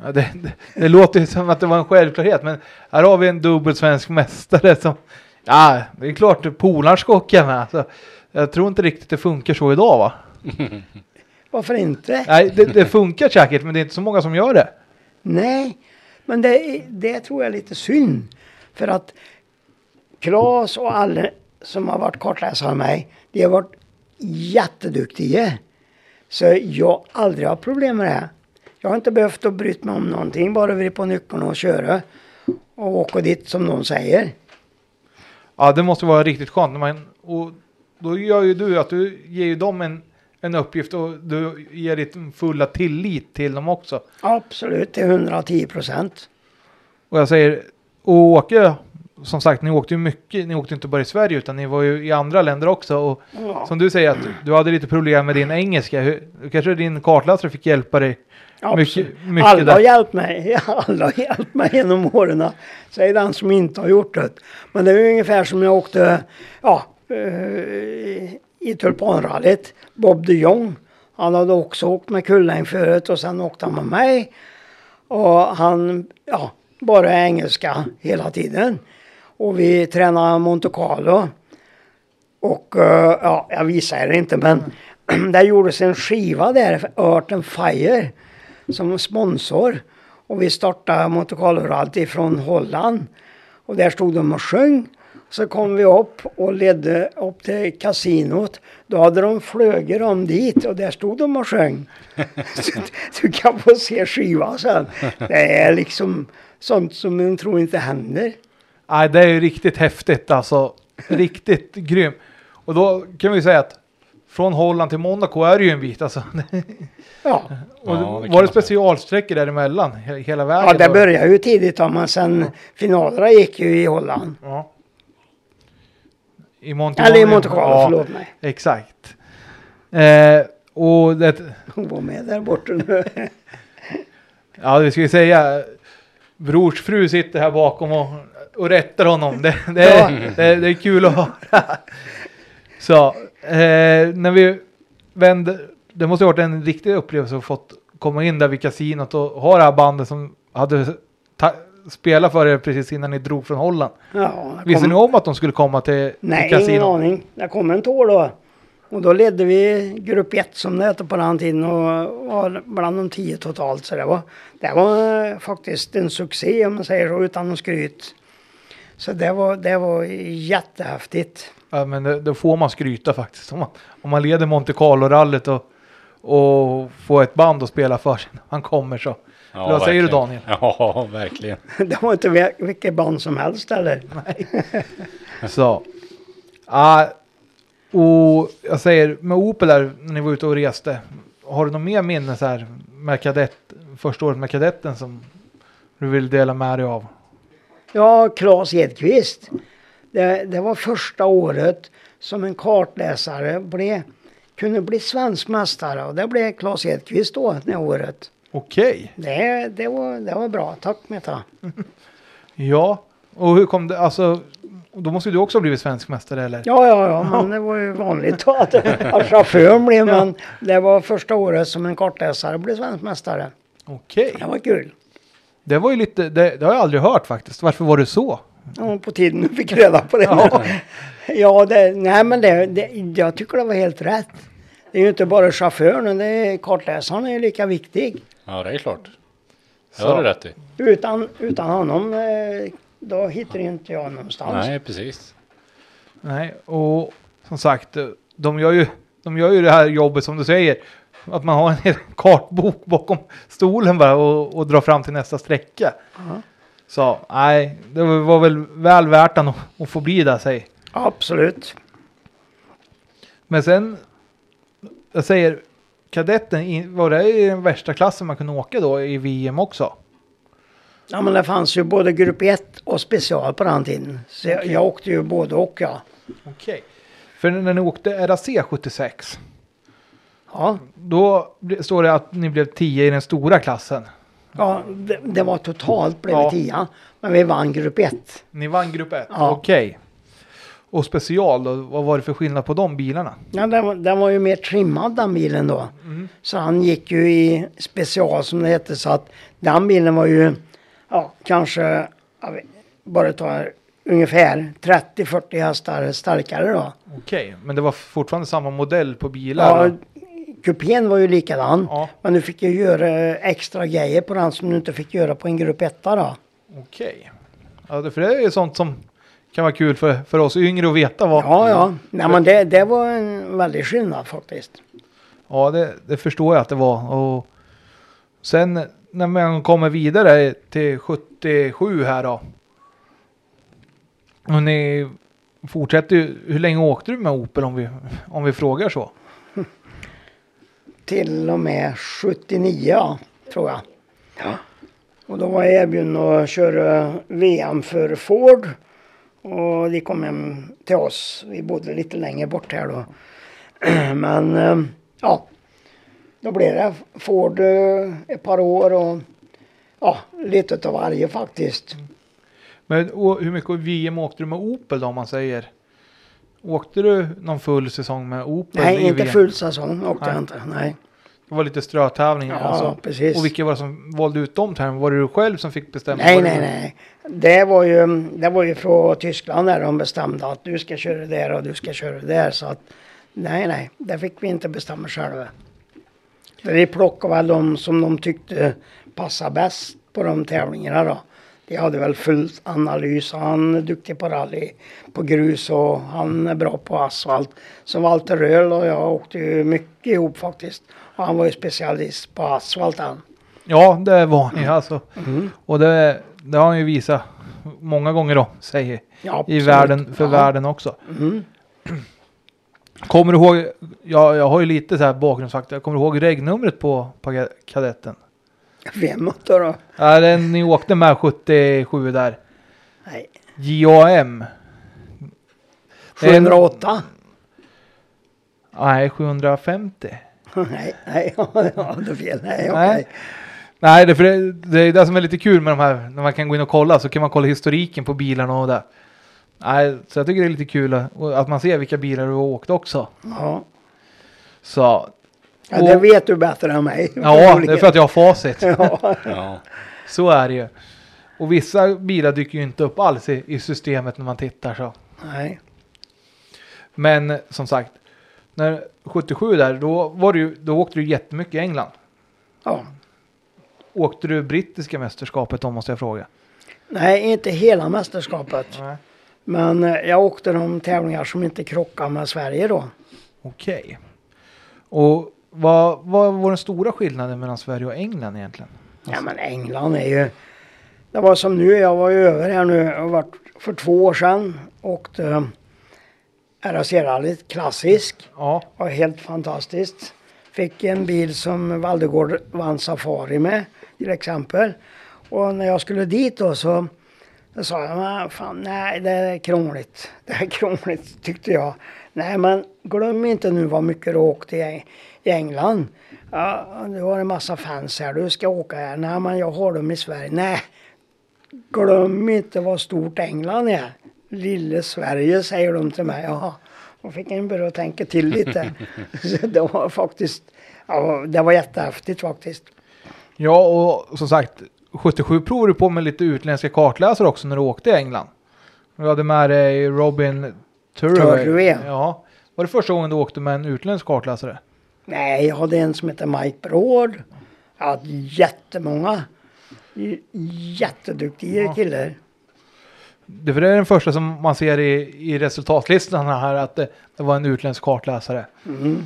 Ja, det, det, det låter ju som att det var en självklarhet, men här har vi en dubbel svensk mästare som... Ja, det är klart polaren ska åka med. Så jag tror inte riktigt det funkar så idag va? Varför inte? Nej, det, det funkar säkert, men det är inte så många som gör det. Nej, men det, det tror jag är lite synd. För att Claes och alla som har varit kartläsare med mig, de har varit jätteduktiga. Så jag har aldrig haft problem med det. Jag har inte behövt att bryta mig om någonting, bara vrid på nyckeln och köra. Och åka dit som någon säger. Ja, det måste vara riktigt skönt. Man, och då gör ju du att du ger ju dem en, en uppgift och du ger ditt fulla tillit till dem också. Absolut, till 110 procent. Och jag säger, och Åke, som sagt, ni åkte ju mycket. Ni åkte inte bara i Sverige utan ni var ju i andra länder också. Och Ja. som du säger att du hade lite problem med din engelska. Hur, kanske din kartläsare fick hjälpa dig Mycket, mycket Alla har hjälpt mig. Alla har hjälpt mig genom åren. Säg den som inte har gjort det. Men det är ungefär som jag åkte ja, eh, i tulpanrallyt. Bob de Jong. Han hade också åkt med Kulläng förut och sen åkte han med mig. Och han, ja, bara engelska hela tiden. Och vi tränade Monte Carlo. Och eh, ja, jag visar er inte men där gjordes en skiva där, Earth and Fire, som sponsor. Och vi startade Monte ifrån Holland. Och där stod de och sjöng. Så kom vi upp och ledde upp till kasinot. Då hade de flöger om dit och där stod de och sjöng. Så du kan få se skivan sen. Det är liksom sånt som man tror inte händer. Nej, det är ju riktigt häftigt alltså. Riktigt grym. Och då kan vi säga att från Holland till Monaco är det ju en bit alltså. Ja, Och Ja, det var det specialsträckor däremellan he- hela vägen? ja det började ju tidigt då, men sen finalerna gick ju i Holland. Ja. I Monte Eller i Monte Carlo, ja, förlåt mig. Exakt. Eh, och det, Hon var med där borta nu. ja vi ska ju säga, brors fru sitter här bakom och, och rättar honom. Det, det, Ja. det, det är kul att höra. Så, eh, när vi vände, det måste ha varit en riktig upplevelse att fått komma in där vid kasinot och ha det här bandet som hade spelat för er precis innan ni drog från Holland. Ja, Visste kom- ni om att de skulle komma till, Nej, till kasinot? ingen aning. Det kom en tår då. Och då ledde vi grupp 1 som det hette på den tiden och var bland de tio totalt. Så det var, det var eh, faktiskt en succé om man säger så utan någon skryt. Så det var, det var jättehäftigt. Ja, men det, då får man skryta faktiskt. Om man, om man leder Monte Carlo-rallyt och, och får ett band att spela för sig när man kommer så. Ja, Vad säger du. Daniel? Ja, verkligen. Det var inte vil- vilket band som helst eller? Så. Ja, och jag säger med Opel där när ni var ute och reste. Har du något mer minne så här med kadett, första året med kadetten som du vill dela med dig av? Ja, Claes Edqvist. Det, det var första året som en kartläsare blev, kunde bli svensk mästare och det blev Claes Edqvist då det året. Okej, Det, det, var, det var bra. Tack Meta. ja. Och hur kom det, alltså, då måste du också ha blivit svensk mästare eller? Ja, ja, ja, men det var ju vanligt då att, att chauffören blev, men det var första året som en kartläsare blev svensk mästare. Okej, Det var kul. det var ju lite, det, det har jag aldrig hört faktiskt. Varför var det så? Ja, på tiden du fick reda på det. Ja, ja det, nej men det, det, jag tycker det var helt rätt. Det är ju inte bara chauffören, det är, kartläsaren är ju lika viktig. Ja, det är klart. Det har du rätt i. Utan, utan honom, eh, då hittar inte jag någonstans. Nej, precis. Nej, och som sagt, de gör ju, de gör ju det här jobbet som du säger. Att man har en hel kartbok bakom stolen bara och, och drar fram till nästa sträcka. Ja. Så nej, det var väl väl värt att, att få bli där säg. Absolut. Men sen, jag säger, kadetten, var det i den värsta klassen man kunde åka då i VM också? Ja men det fanns ju både grupp 1 och special på den tiden. Så jag, jag åkte ju både och ja. Okej. För när ni åkte RAC 76, Ja, då står det att ni blev 10 i den stora klassen. Ja det, det var totalt blev Ja. 10. Men vi vann grupp 1. Ni vann grupp 1? Ja. Okej. Och special då, vad var det för skillnad på de bilarna? Ja, den, var- den var ju mer trimmad den bilen då. Så han gick ju i special som det hette. Så att den bilen var ju ja, kanske vet, bara ta ungefär 30-40 hästar starkare då. Okej, men det var fortfarande samma modell på bilar? Ja? Kupén var ju likadan. Ja. Men du fick ju göra extra grejer på den som du inte fick göra på en grupp 1 då. Okej. Ja, det- för det är ju sånt som kan vara kul för, för oss yngre att veta vad... Ja, ja. Nej, men det, det var en väldig skillnad faktiskt. Ja, det, det förstår jag att det var. Och sen när man kommer vidare till 77 här då. Och ni fortsätter ju, hur länge åkte du med Opel om vi, om vi frågar så? Till och med 79 ja, tror jag. Ja. Och då var jag erbjuden att köra VM för Ford. Och de kom hem till oss. Vi bodde lite längre bort här då. Men eh, ja, då blev det Ford eh, ett par år och ja, lite utav varje faktiskt. Men hur mycket VM åkte du med Opel då om man säger? Åkte du någon full säsong med Opel? Nej, inte VM? full säsong åkte Nej. jag inte. Nej. Det var lite strötävlingar Ja, alltså. precis. Och vilka var det som valde ut de tävlingarna? Var det du själv som fick bestämma? Nej, det nej, nej. Det var ju, det var ju från Tyskland där de bestämde att du ska köra där och du ska köra där. Så att nej, nej, det fick vi inte bestämma själva. Så De plockade väl de som de tyckte passade bäst på de tävlingarna då. De hade väl full analys. Han är duktig på rally, på grus och han är bra på asfalt. Så Walter Röhl och jag åkte ju mycket ihop faktiskt. Och han var ju specialist på asfalt han. Ja, det var ni alltså. Mm. Och det, det har han ju visat många gånger då, säger Ja, i världen, för Ja. världen också. Mm. Kommer du ihåg, ja, jag har ju lite så här bakgrundsfakta, kommer du ihåg regnumret på, på kadetten? Vem då? då? Ja, den ni åkte med 77 där. Nej. JAM. Det är en- 708? Nej, 750. nej, nej, ja, ja, det är fel. Nej, okej. Nej. Nej, det, är för det, det är det som är lite kul med de här, när man kan gå in och kolla så kan man kolla historiken på bilarna och det. Nej, så jag tycker det är lite kul att, att man ser vilka bilar du har åkt också. Ja. Så, ja, det vet du bättre än mig. ja, det är för att jag har facit. Ja, Ja. Så är det ju. Och vissa bilar dyker ju inte upp alls i, i systemet när man tittar så. nej. Men som sagt, när 77 där, då, var ju, då åkte du jättemycket i England. Ja. Åkte du brittiska mästerskapet då måste jag fråga? Nej, inte hela mästerskapet. Nej. Men eh, jag åkte de tävlingar som inte krockade med Sverige då. Okej. Och vad, vad var den stora skillnaden mellan Sverige och England egentligen? Ja, men England är ju... Det var som nu, jag var ju över här nu, har varit för två år sedan. Åkte RAC-rallyt, klassisk. Ja, var helt fantastiskt. Fick en bil som Valdegård vann Safari med till exempel. Och när jag skulle dit då så, så sa jag, men fan nej det är krångligt. Det är krångligt tyckte jag. Nej men glöm inte nu vad mycket du åkte i, i England. Ja, du har en massa fans här, du ska åka här. Nej men jag har dem i Sverige. Nej, glöm inte vad stort England är. Lille Sverige säger de till mig. Jaha. Och fick en börja tänka till lite. Så det var faktiskt, ja, det var jättehäftigt faktiskt. ja och som sagt, 77 provade du på med lite utländska kartläsare också när du åkte i England. Du hade med dig Robin. Turway. Ja. Var det första gången du åkte med en utländsk kartläsare? Nej, jag hade en som heter Mike Bråd. Jag hade jättemånga. Jätteduktiga Ja. killar. Det, är den första som man ser i, i resultatlistan här att det, det var en utländsk kartläsare. Mm.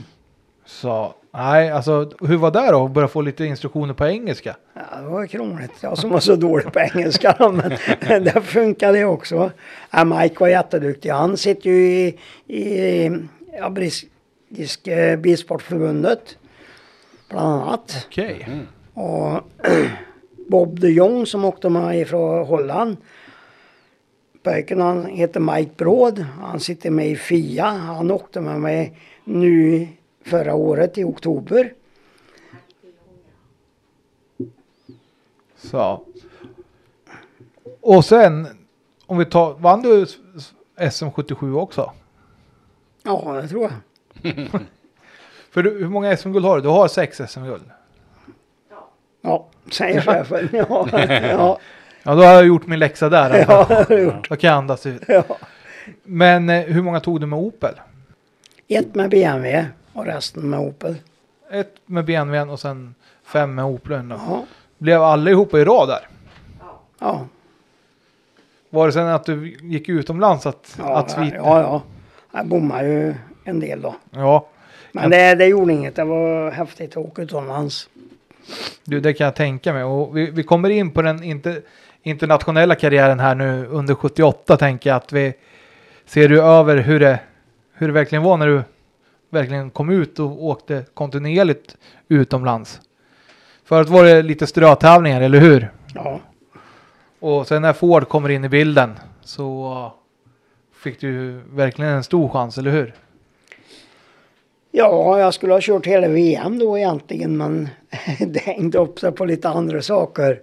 Så nej, alltså hur var det då? Att börja få lite instruktioner på engelska? Ja, det var krångligt. Jag som var så dålig på engelska. Men det funkade också. Ja, Mike var jätteduktig. Han sitter ju i, i ja, Brittiska Bilsportförbundet. Bland annat. Okej. Och Bob de Jong som åkte med ifrån Holland. Pojken han heter Mike Bråd. Han sitter med i FIA. Han åkte med mig nu förra året i oktober. Så. Och sen, om vi tar, vann du s- s- SM77 också? Ja, det tror jag. För du, hur många SM-guld har du? Du har sex SM-guld. Ja, säger chefen. Ja, ja, Ja, då har jag gjort min läxa där. alla ja, det har jag gjort. Då kan jag andas ut. Ja. Men eh, hur många tog du med Opel? Ett med BMW och resten med Opel. Ett med BMWn och sen fem med Opeln då. Ja, Blev allihopa i rad där? ja, Var det sen att du gick utomlands att, ja, att svita? ja, ja. Jag bommade ju en del då. ja. Men det, det gjorde inget. Det var häftigt att åka utomlands. Du, det kan jag tänka mig. Och vi, vi kommer in på den inte, internationella karriären här nu under 78 tänker jag att vi ser du över hur det, hur det verkligen var när du verkligen kom ut och åkte kontinuerligt utomlands. Förut var det lite strötävlingar, eller hur? Ja, Och sen när Ford kommer in i bilden så fick du verkligen en stor chans, eller hur? Ja, jag skulle ha kört hela VM då egentligen men det hängde upp sig på lite andra saker.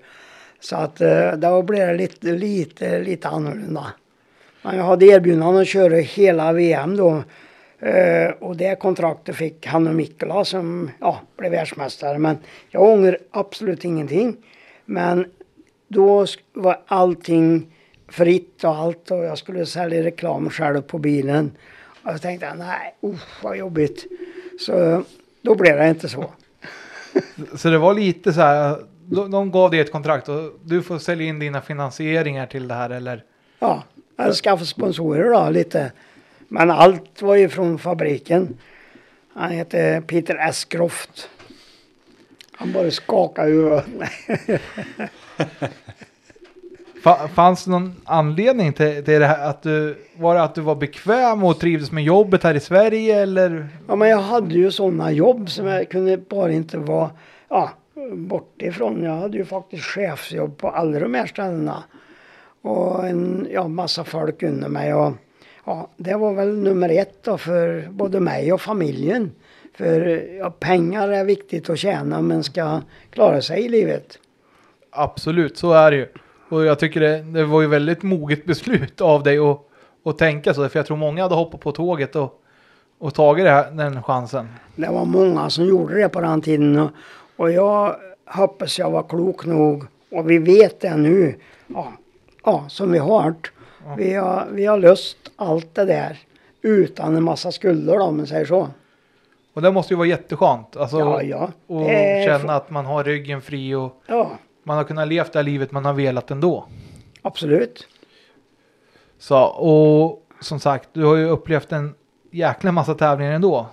Så att eh, då blev det lite, lite, lite annorlunda. Men jag hade erbjudande att köra hela VM då. Eh, och det kontraktet fick Hannu Mikkola som ja, blev världsmästare. Men jag ångrar absolut ingenting. Men då var allting fritt och allt och jag skulle sälja reklam själv på bilen. Och jag tänkte nej, usch vad jobbigt. Så då blev det inte så. Så det var lite så här, de, de gav dig ett kontrakt och du får sälja in dina finansieringar till det här eller? Ja, jag skaffade sponsorer då lite. Men allt var ju från fabriken. Han heter Peter Escroft. Han bara skakade huvudet. Fa- Fanns det någon anledning till, till det här? Att du, var det att du var bekväm och trivdes med jobbet här i Sverige eller? Ja, men jag hade ju sådana jobb som jag kunde bara inte vara ja, bort ifrån. Jag hade ju faktiskt chefsjobb på alla de här ställena. Och en ja, massa folk under mig. Och, ja, det var väl nummer ett då för både mig och familjen. För ja, pengar är viktigt att tjäna men ska klara sig i livet. Absolut, så är det ju. Och jag tycker det, det var ju väldigt moget beslut av dig att, att tänka så. För jag tror många hade hoppat på tåget och, och tagit det här, den chansen. Det var många som gjorde det på den tiden. Och, och jag hoppas jag var klok nog. Och vi vet det nu. Ja, ja som vi har hört. Vi har, vi har löst allt det där. Utan en massa skulder då, om man säger så. Och det måste ju vara jätteskönt. Alltså, Ja, ja. Och känna att man har ryggen fri och Ja, man har kunnat leva det här livet man har velat ändå. absolut. Så, och som sagt, du har ju upplevt en jäkla massa tävlingar ändå.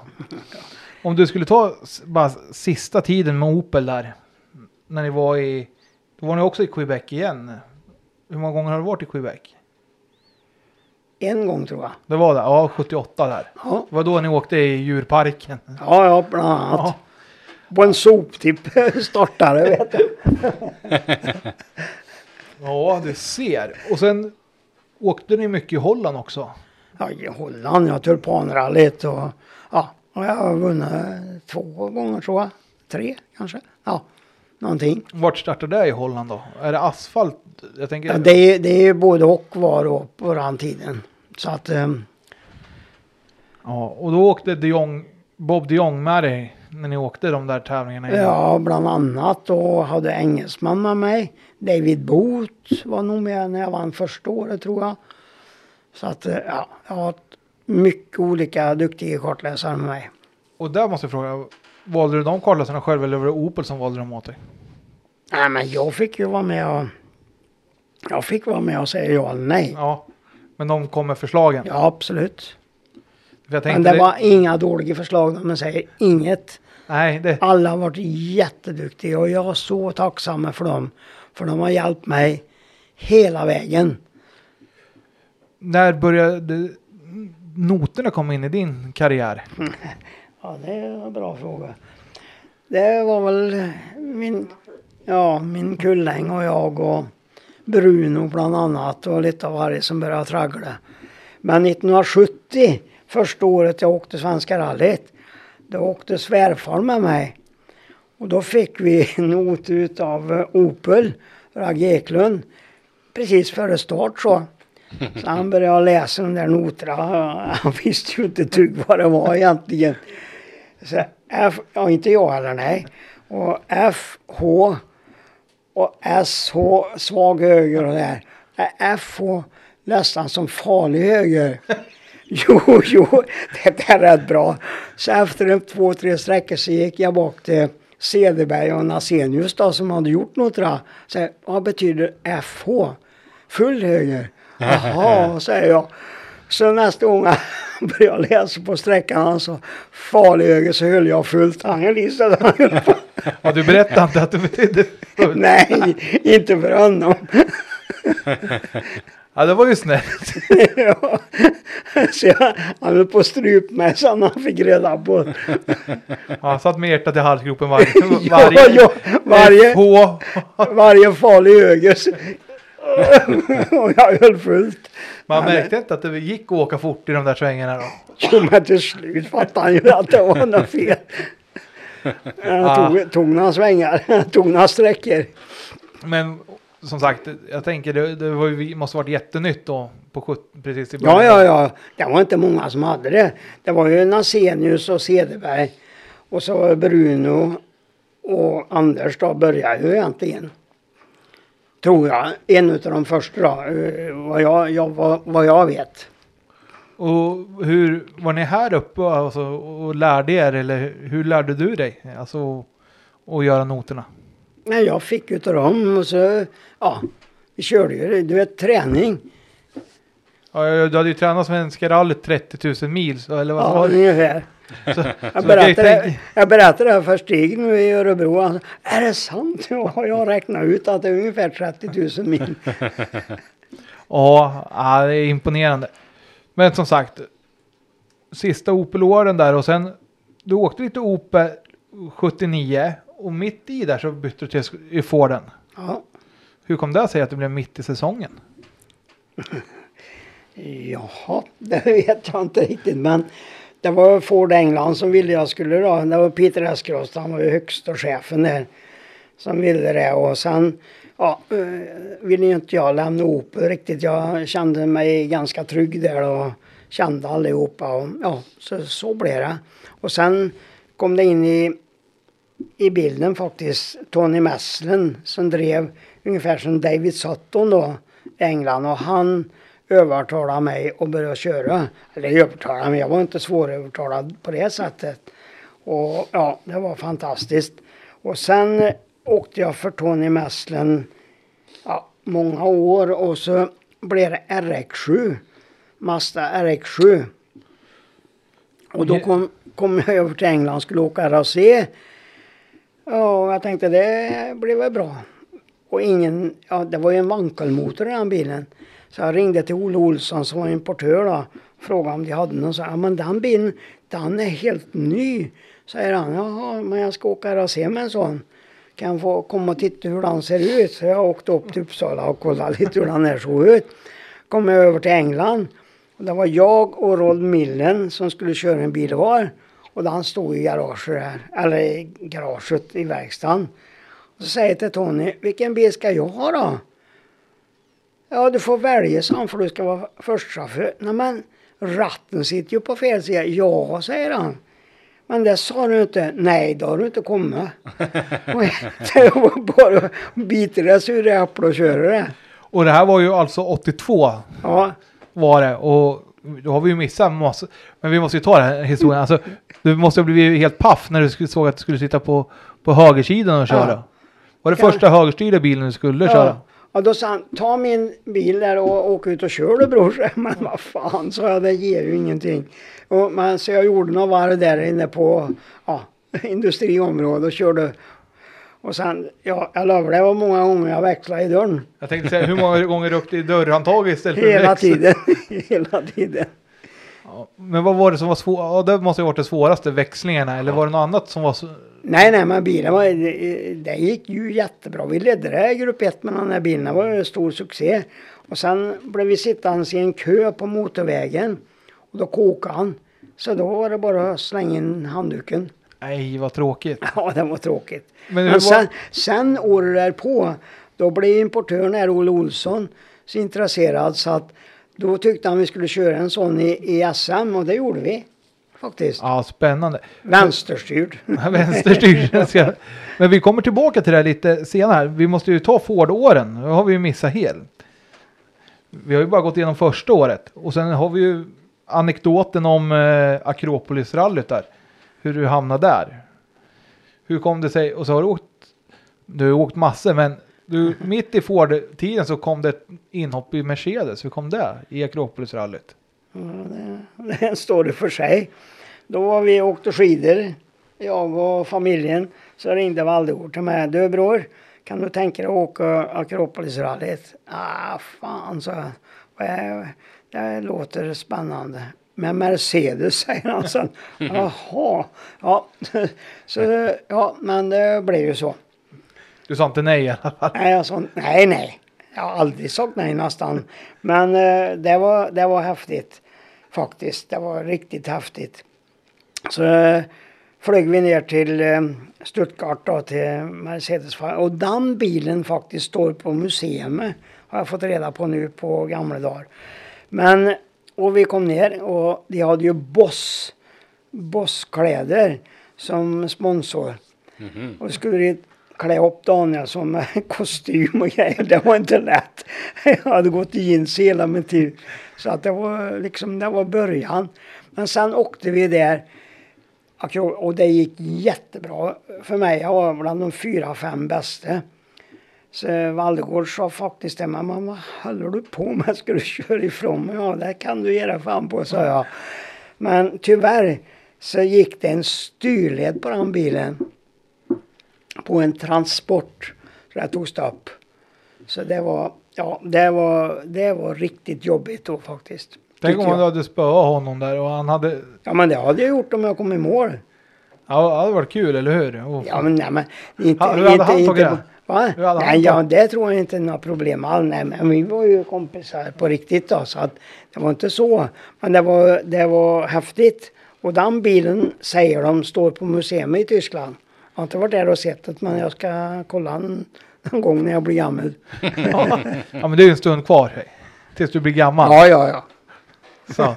Om du skulle ta bara sista tiden med Opel där. När ni var i, då var ni också i Quebec igen. Hur många gånger har du varit i Quebec? En gång tror jag. Det var det, ja 78 där. Ja, Det var då ni åkte i djurparken. ja, ja bland annat. Ja. På en soptipp startare vet du. ja, du ser. Och sen åkte ni mycket i Holland också. Ja, i Holland, ja, tulpanrallyt och ja, och jag har vunnit två gånger tror jag. Tre kanske. Ja, någonting. Vart startade det i Holland då? Är det asfalt? Jag tänker, Ja, det, är, det är både och var då på den tiden. Så att ehm, ja, och då åkte de Jong, Bob de Jong med dig när ni åkte de där tävlingarna. ja, bland annat och hade engelsman med mig. David Booth var nog med när jag vann första året tror jag. Så att eh, ja, jag har mycket olika duktiga kartläsare med mig. Och där måste jag fråga, valde du de kartläsarna själv eller var det Opel som valde dem åt dig? Nej, men jag fick ju vara med och jag fick vara med och säga ja eller nej. Ja, men de kom med förslagen. Ja, absolut. Men tänkte det var inga dåliga förslag man säger inget. Nej, det, Alla har varit jätteduktiga och jag är så tacksam för dem. För de har hjälpt mig hela vägen. när började noterna komma in i din karriär? Ja, det är en bra fråga. Det var väl min, ja, min kulläng och jag och Bruno bland annat och lite av varje som började traggla. Men 1970, första året jag åkte Svenska rallyt, då åkte svärfar med mig. Och då fick vi en not utav eh, Opel, Ragge Eklund, precis före start så. Så han började läsa de där noterna. Han visste ju inte dugg vad det var egentligen. Så F, ja inte jag heller nej. Och F, H och S, H, svag höger och där. F, H, nästan som farlig höger. Jo, jo, det är rätt bra. Så efter en två, tre sträckor så gick jag bak till Cederberg och Nasenius då som hade gjort något. Då. Så, vad betyder FH? Full höger. Jaha, säger jag. Så nästa gång han började läsa på sträckan han sa farlig höger så höll jag fullt. Han höll på. Ja, du berättade inte att det betydde full. Nej, inte för honom. Ja, det var ju snällt. ja. Så jag, han höll på att mig så han fick reda på. Ja, han satt med hjärtat i halsgropen varje... Ja, varje ja, varje- FH. Varje farlig så- och jag höll fullt. Man Ja, märkte inte att det gick att åka fort i de där svängarna då. Jo, men till slut fattade han ju att det var något fel. Ah. tog, tog några svängar, tog några sträckor. Men som sagt, jag tänker det, det var måste varit jättenytt då på 70, precis i början. Ja, ja, ja. Det var inte många som hade det. Det var ju Nasenius och Cederberg. Och så Bruno och Anders då började ju egentligen. Tror jag. En av de första då. eh, Vad jag, jag, vad, vad jag vet. Och hur, var ni här uppe alltså, och lärde er eller hur lärde du dig? Alltså att göra noterna? Nej, jag fick utav dem och så, ja. Vi körde ju, du vet, träning. Ja, du hade ju tränat Svenska rallyt 30 000 mil, så, eller vad Ja, var det? ungefär. Så, så Jag berättade, jag berättade det här för Stig nu i Örebro. Han sa, är det sant? Ja, jag har räknat ut att det är ungefär 30 000 mil. Ja, ja, det är imponerande. Men som sagt, sista Opel-åren där och sen du åkte lite Opel 79 och mitt i där så bytte du till Forden. Ja, Hur kom det sig att det blev mitt i säsongen? jaha, det vet jag inte riktigt. Men det var Ford England som ville jag skulle då. Det var Peter Eskrost, han var ju högsta chefen där. Som ville det och sen ja, eh, ville inte jag lämna Opel riktigt. Jag kände mig ganska trygg där och kände allihopa. Och, ja, så, så blev det. Och sen kom det in i, i bilden faktiskt Tony Messlen som drev ungefär som David Sutton då i England. Och han övertalade mig att börja köra. Eller övertalade mig, jag var inte svårövertalad på det sättet. Och ja, det var fantastiskt. Och sen åkte jag för Tony Messlen ja, många år och så blev det RX7. Mazda RX7. Och då kom, kom jag över till England och skulle åka RAC. Ja, jag tänkte det blir väl bra. Och ingen, ja det var ju en vankelmotor i den bilen. Så jag ringde till Olle Olsson som var importör då. Frågade om de hade någon. Så ja men den bilen, den är helt ny. Säger han, jaha men jag ska åka och se med en sån. Kan jag få komma och titta hur den ser ut? Så jag åkte upp till Uppsala och kollade lite hur den här såg ut. Kom jag över till England. Och det var jag och Rold Millen som skulle köra en bil var. Och den stod i garaget där, eller i garaget i verkstaden. Och så säger jag till Tony, vilken bil ska jag ha då? Ja, du får välja, han, för du ska vara förstchaufför. Nej men, ratten sitter ju på fel sida. Ja, säger han. Men det sa du inte. Nej, då har du inte kommit. Och det var bara att bita det sura äpplet och köra det. Och det här var ju alltså 82 Ja, var det och då har vi ju missat massor. Men vi måste ju ta den här historien. Alltså, du måste ha blivit helt paff när du såg att du skulle sitta på, på högersidan och köra. Ja. Var det första högerstyrda bilen du skulle köra? ja. Då sa han, ta min bil där och åk ut och kör du bror. Men vad fan, sa jag, det ger ju ingenting. Och, men, så jag gjorde några varv där inne på ja, industriområdet och körde. Och sen, ja, jag lovar det var många gånger jag växlade i dörren. Jag tänkte säga hur många gånger rökte i dörrhandtaget istället för Hela tiden. Hela tiden. Ja, Men vad var det som var svårt? Ja, det måste ha varit det svåraste, växlingarna. Eller var det något annat som var så... Nej, nej, men bilen var, det, det gick ju jättebra. Vi ledde det här grupp 1 med den här bilen. Det var ju en stor succé. Och sen blev vi sittande i en kö på motorvägen. Och då kokade han. Så då var det bara att slänga in handduken. Nej, vad tråkigt. Ja, det var tråkigt. Men Men, var- sen, sen året därpå, då blev importören här, Olle Olsson, så intresserad så att då tyckte han vi skulle köra en sån i, i SM och det gjorde vi. Faktiskt. Ja, spännande. Vänsterstyrd. Vänsterstyrd. Men vi kommer tillbaka till det lite senare. Vi måste ju ta Ford-åren. Det har vi ju missat helt. Vi har ju bara gått igenom första året. Och sen har vi ju anekdoten om eh, Akropolis-rallyt där. Hur du hamnade där. Hur kom det sig? Och så har du åkt. Du har åkt massor men du, mitt i Ford-tiden så kom det ett inhopp i Mercedes. Hur kom det i Akropolis-rallyt? Ja, det, det en story för sig. Då var vi åkte skidor, jag och familjen. Så ringde Valdemar till mig. Du bror, kan du tänka dig att åka Akropolisrallyt? Ah, fan, så jag. Det låter spännande. Med Mercedes, säger han sen. Jaha, ja. Så, ja, men det blev ju så. Du sa inte nej i alla fall. Nej, jag sa, nej, nej. Jag har aldrig sagt nej nästan. Men eh, det, var, det var häftigt. Faktiskt. Det var riktigt häftigt. Så eh, flög vi ner till eh, Stuttgart då, till Mercedes. Och den bilen faktiskt står på museum. Har jag fått reda på nu på gamla dagar. Men, och vi kom ner och de hade ju Boss, Boss-kläder som sponsor. Och skulle de klä upp Danielsson med kostym och grejer. Det var inte lätt. Jag hade gått i jeans hela min tid. Så att det var liksom, det var början. Men sen åkte vi där. Och det gick jättebra för mig. Jag var bland de fyra, fem bästa. Så Valdegård sa faktiskt det, men vad håller du på med? Ska du köra ifrån mig? Ja, det kan du göra fan på, sa jag. Men tyvärr så gick det en styrled på den bilen. På en transport. Så det tog stopp. Så det var, ja, det var, det var riktigt jobbigt då faktiskt. Tänk om jag. hade spöat honom där och han hade... Ja, men det hade jag gjort om jag kom i mål. Ja, det hade varit kul, eller hur? Och, Ja, men nej, men inte... Ha- hade inte, han inte, tagit det? Va? Nej, ja, det tror jag inte är några problem alls. Nej, men vi var ju kompisar på riktigt då, så att det var inte så. Men det var, det var häftigt. Och den bilen, säger de, står på museum i Tyskland. Jag har inte varit där och sett det, men jag ska kolla en, en gång när jag blir gammal. ja, men det är ju en stund kvar. hej. Tills du blir gammal. Ja, ja, ja. Så.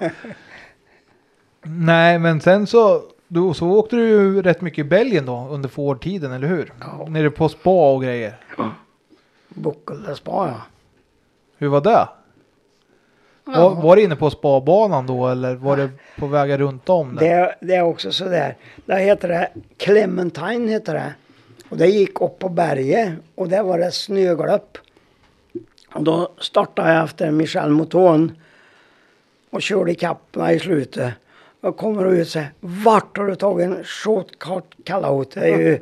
Nej, men sen så, då, så åkte du ju rätt mycket i Belgien då under Ford-tiden, eller hur? Ja. Nere på spa och grejer. Buckelspa, ja. Hur var det? Var, var det inne på spabanan då eller var det på vägar runt om? Där? Det, det är också sådär. Där heter det Clementine heter det. Och det gick upp på berget och där var det snöglopp. Och då startade jag efter Michel Mouton och körde ikapp mig i slutet. Och kommer ut och säger vart har du tagit en shortcut hon det. är ju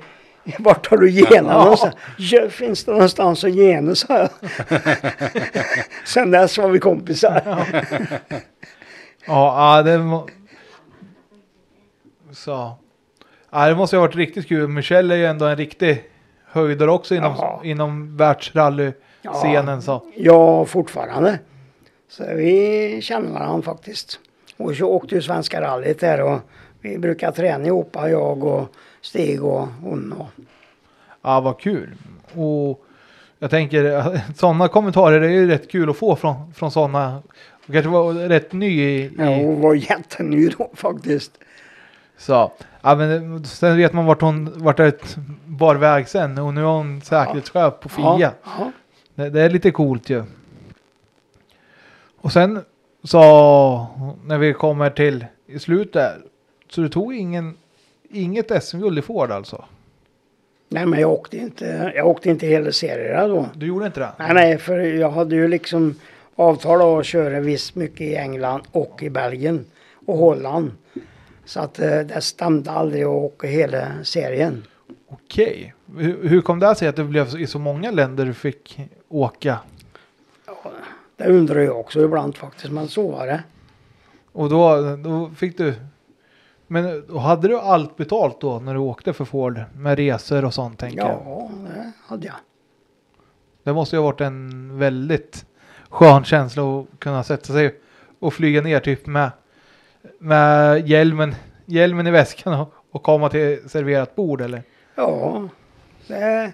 Vart har du någonstans? Ja, finns det någonstans att gena sa jag. Sen dess var vi kompisar. Ja, ja, det må... Så. Ja, det måste ha varit riktigt kul. Michel är ju ändå en riktig höjdare också inom, Ja. inom världsrally-scenen. Så. Ja, fortfarande. Så vi känner varandra faktiskt. Och så åkte ju Svenska rallyt där och vi brukar träna ihop, jag och Stig och hon. Och, Ja, vad kul. Och jag tänker, sådana kommentarer är ju rätt kul att få från, från sådana. Och kanske var rätt ny i... i ja, hon var jätteny då faktiskt. Så. Ja, men sen vet man vart hon vart det bar väg sen. Och nu är hon säkerhetschef på FIA. Ja, ja. Det, det är lite coolt ju. Och sen så när vi kommer till i slutet. Så du tog ingen, inget SM-guld i Ford alltså? Nej, men jag åkte inte, jag åkte inte hela serierna då. Du gjorde inte det? Nej, nej, för jag hade ju liksom avtal att köra visst mycket i England och i Belgien och Holland. Så att eh, det stämde aldrig att åka hela serien. Okej. Hur, hur kom det sig att det blev i så många länder du fick åka? Det undrar jag också ibland faktiskt, men så var det. Och då, då fick du... Men då hade du allt betalt då när du åkte för Ford? Med resor och sånt tänker jag. Ja, det hade jag. Det måste ju ha varit en väldigt skön känsla att kunna sätta sig och flyga ner typ med, med hjälmen, hjälmen i väskan och, och komma till serverat bord eller? Ja, det, ja,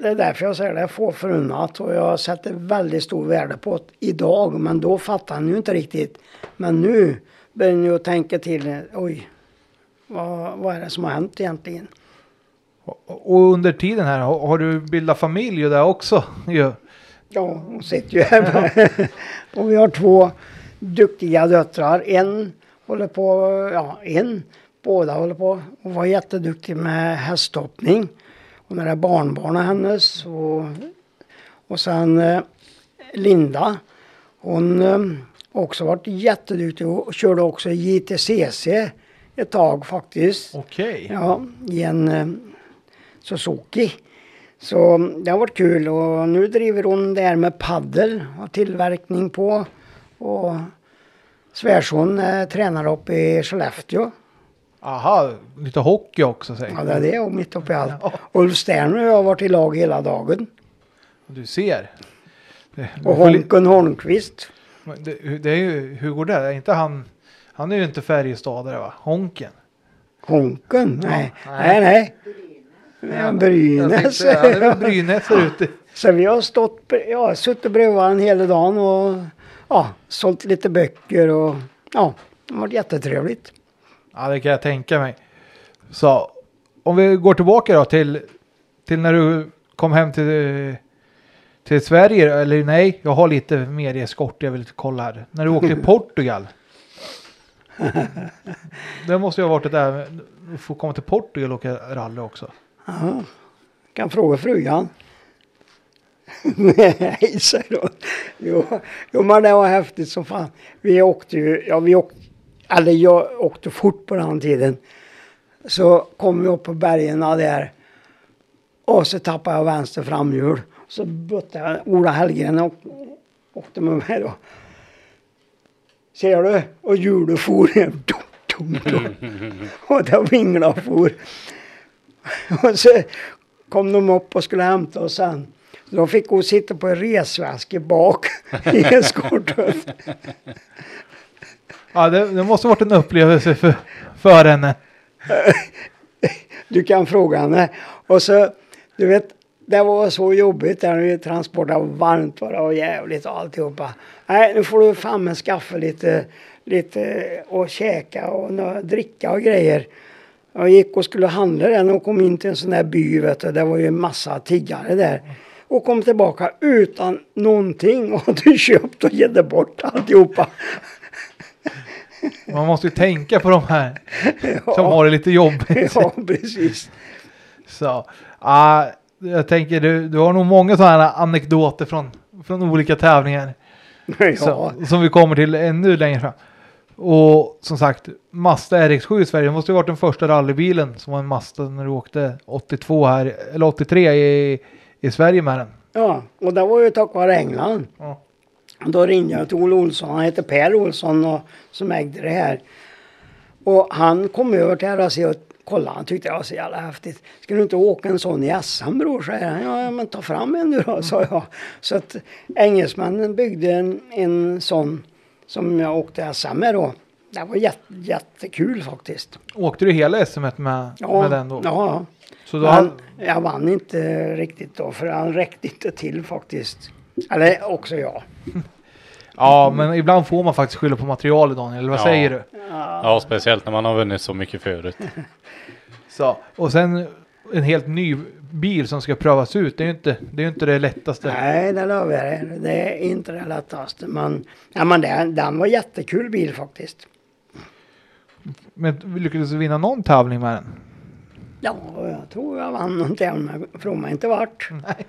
det är därför jag säger det är få förunnat och jag sätter väldigt stor värde på det idag. Men då fattar han ju inte riktigt. Men nu börjar ni att tänka till. Oj, vad, vad är det som har hänt egentligen? Och, under tiden här, har, du bildat familj där också? ju? Ja, hon sitter ju här. och vi har två duktiga döttrar. En håller på, ja en, båda håller på och var jätteduktig med hästhoppning. Och när det är barnbarnen hennes och, och sen eh, Linda. Hon eh, också varit jätteduktig och körde också JTCC ett tag faktiskt. Okej. Ja, i en eh, Suzuki. Så det har varit kul och nu driver hon det här med paddel och tillverkning på. Och svärson är tränare uppe i Skellefteå. Aha, lite hockey också säger Ja, det är det och mitt uppe i allt. Ulf Sterner och jag har varit i lag hela dagen. Du ser. Det, Och Honken Holmqvist. det, det är ju, hur går det? Är inte han, han är ju inte Färjestadare va? Honken. Honken? Nej, nej. nej, nej. Ja, Jag Brynäs. väl Brynäs där ute. Så vi har stått, jag har suttit bredvid varandra hela dagen och ja, sålt lite böcker och ja, det har varit jättetrevligt. Ja, det kan jag tänka mig. Så om vi går tillbaka då till, till när du kom hem till, till Sverige. Eller nej, jag har lite mer eskort jag vill kolla här. När du åkte till Portugal. Det måste ju ha varit det där med att få komma till Portugal och åka rally också. Ja, kan fråga frugan. Nej, säger hon. Jo, jo, men det var häftigt som fan. Vi åkte ju, ja vi åkte, eller jag åkte fort på den tiden. Så kom vi upp på bergen där. Och så tappade jag vänster framhjul. Så bötte jag Ola Hellgren och åkte med mig då. Ser du? Och hjulet for. Dum, dum, dum. Och det vinglade och for. Och så kom de upp och skulle hämta oss sen. Då fick hon sitta på en resväska bak i eskorten. Ja, det, det måste ha varit en upplevelse för, för henne. Du kan fråga henne. Och så, du vet, det var så jobbigt där vi transporterade varmt var det och jävligt och alltihopa. Nej, nu får du fan med skaffa lite, lite och käka och nå- dricka och grejer. Jag gick och skulle handla den och kom in till en sån där by, vet du. Det var ju en massa tiggare där. Och kom tillbaka utan någonting och hade köpt och gett bort alltihopa. Man måste ju tänka på de här som har det lite jobbigt. Ja, precis. Så, ah, jag tänker du, du har nog många sådana anekdoter från, från olika tävlingar. Ja, Så, som vi kommer till ännu längre fram. Och som sagt, Mazda RX7 i Sverige det måste ju varit den första rallybilen som var en Mazda när du åkte 82 här, eller 83 i, i Sverige med den. ja, och det var ju tack vare England. Ja. Då ringde jag till Olle Olsson, han heter Per Olsson och, som ägde det här. Och han kom över till RAC och kollade, han tyckte det var så jävla häftigt. Ska du inte åka en sån i SM bror, säger han. Ja, men ta fram en nu då, sa jag. Så att engelsmännen byggde en, en sån som jag åkte SM med då. Det var jätte, jättekul faktiskt. Åkte du hela SM med, med den då? Ja, Så då men jag vann inte riktigt då, för han räckte inte till faktiskt. Eller också jag. ja, men ibland får man faktiskt skylla på materialet Daniel, eller vad Ja. säger du? Ja, speciellt när man har vunnit så mycket förut. Så, och sen en helt ny bil som ska prövas ut, det är ju inte det, är ju inte det lättaste. Nej, det lovar jag dig. Det är inte det lättaste. Men, ja, men den, den var jättekul bil faktiskt. Men vi lyckades vinna någon tävling med den. Ja, jag tror jag vann någon tävling med. Fråga mig inte vart. Nej,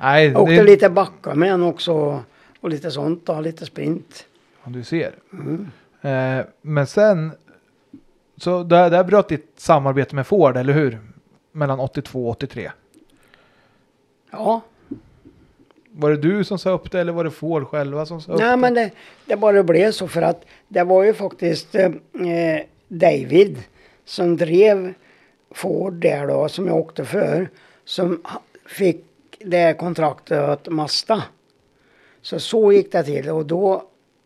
Jag åkte det, lite backar med den också. Och lite sånt då, lite sprint. Ja, du ser. Mm. Eh, men sen, så där, där bröt ditt samarbete med Ford, eller hur? Mellan 82 och 83. Ja, Var det du som sa upp det eller var det Ford själva som sa upp nej det? men det, det bara blev så för att det var ju faktiskt eh, David som drev Ford där då, som jag åkte för. Som fick det kontraktet åt Mazda. Så så gick det till och då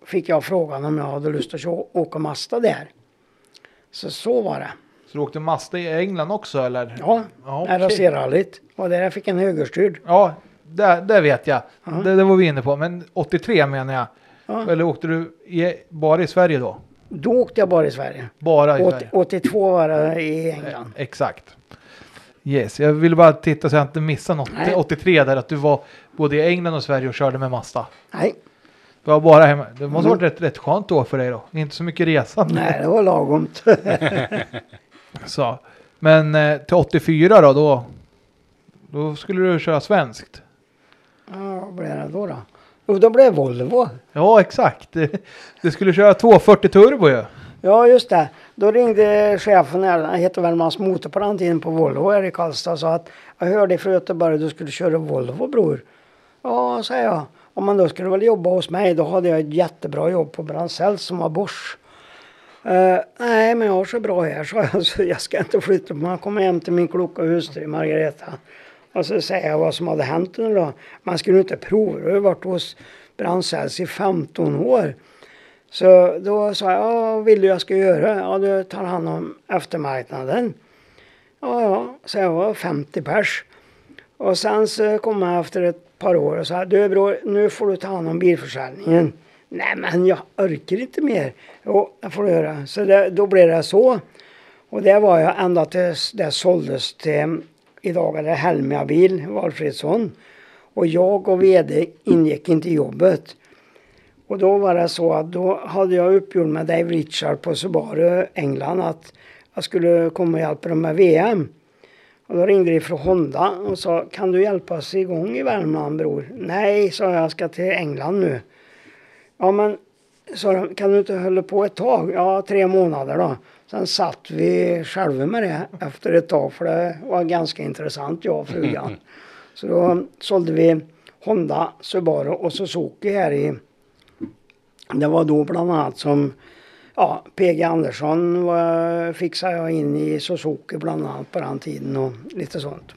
fick jag frågan om jag hade lust att åka Mazda där. Så så var det. Så du åkte Mazda i England också eller? Ja, Ja, okay. RAC-rallyt. Och där jag fick en högerstyrd. Ja, det, det vet jag. Ja. Det, det var vi inne på. Men 83 menar jag. Ja. Eller åkte du i, bara i Sverige då? Då åkte jag bara i Sverige. Bara i Åt- Sverige? 82 var det i England. Eh, Exakt. Yes, jag ville bara titta så jag inte missade något. Nej. 83 där att du var både i England och Sverige och körde med Mazda. Nej, Du var bara hemma. Det måste ha varit rätt, rätt skönt då för dig då. Inte så mycket resande. nej det var lagomt. Så. Men eh, till 84 då, då, då skulle du köra svenskt. Ja, vad blev det då? då? Jo, då blev det Volvo. Ja, exakt. Du skulle köra 240 turbo ju. Ja, Ja just det. Då ringde chefen, här, han hette Värmlands Motor på den tiden på Volvo här i Karlstad och sa att jag hörde från Göteborg att du skulle köra Volvo bror. Ja, säger jag. Om man då skulle väl jobba hos mig, då hade jag ett jättebra jobb på Brandsell som var Bosch. Uh, nej, men jag har så bra här, så jag, så jag ska inte flytta. Man kommer hem till min kloka hustru Margareta. Och så säger jag vad som hade hänt under dagen. Man skulle inte prova. Jag har varit hos Brandsells i 15 år. Så då sa jag, ja, vad vill du jag ska göra? Ja, du tar hand om eftermarknaden. Ja, ja, så jag var 50 pers. Och sen så kom jag efter ett par år och sa, du bror, nu får du ta hand om bilförsäljningen. Nej men jag orkar inte mer. Jo, det får du göra. Så det, då blev det så. Och det var jag ända tills det såldes till, idag är det Helmia bil, Valfridsson. Och jag och VD ingick inte i jobbet. Och då var det så att då hade jag uppgjort med Dave Richard på Subaru England att jag skulle komma och hjälpa dem med VM. Och då ringde de från Honda och sa kan du hjälpa oss igång i Värmland bror? Nej, sa jag, jag ska till England nu. Ja men, sa de, kan du inte hålla på ett tag? Ja, tre månader då. Sen satt vi själva med det efter ett tag för det var ganska intressant jag och frugan. Så då sålde vi Honda, Subaru och Suzuki här i det var då bland annat som ja, PG Andersson var, fixade jag in i Suzuki bland annat på den tiden och lite sånt.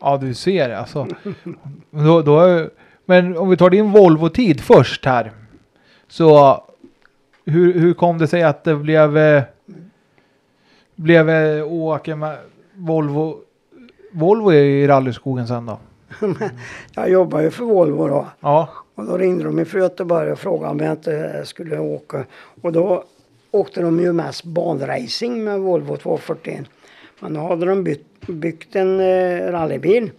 Ja, du ser alltså. då, då, men om vi tar din Volvo-tid först här. Så hur, hur kom det sig att det blev, blev åka med Volvo, Volvo i rallyskogen sen då? Jag jobbade ju för Volvo då. Ja, Och då ringde de från Göteborg och frågade om jag inte skulle åka. Och då åkte de ju mest banracing med Volvo 240. Men då hade de bytt, byggt en eh, rallybil.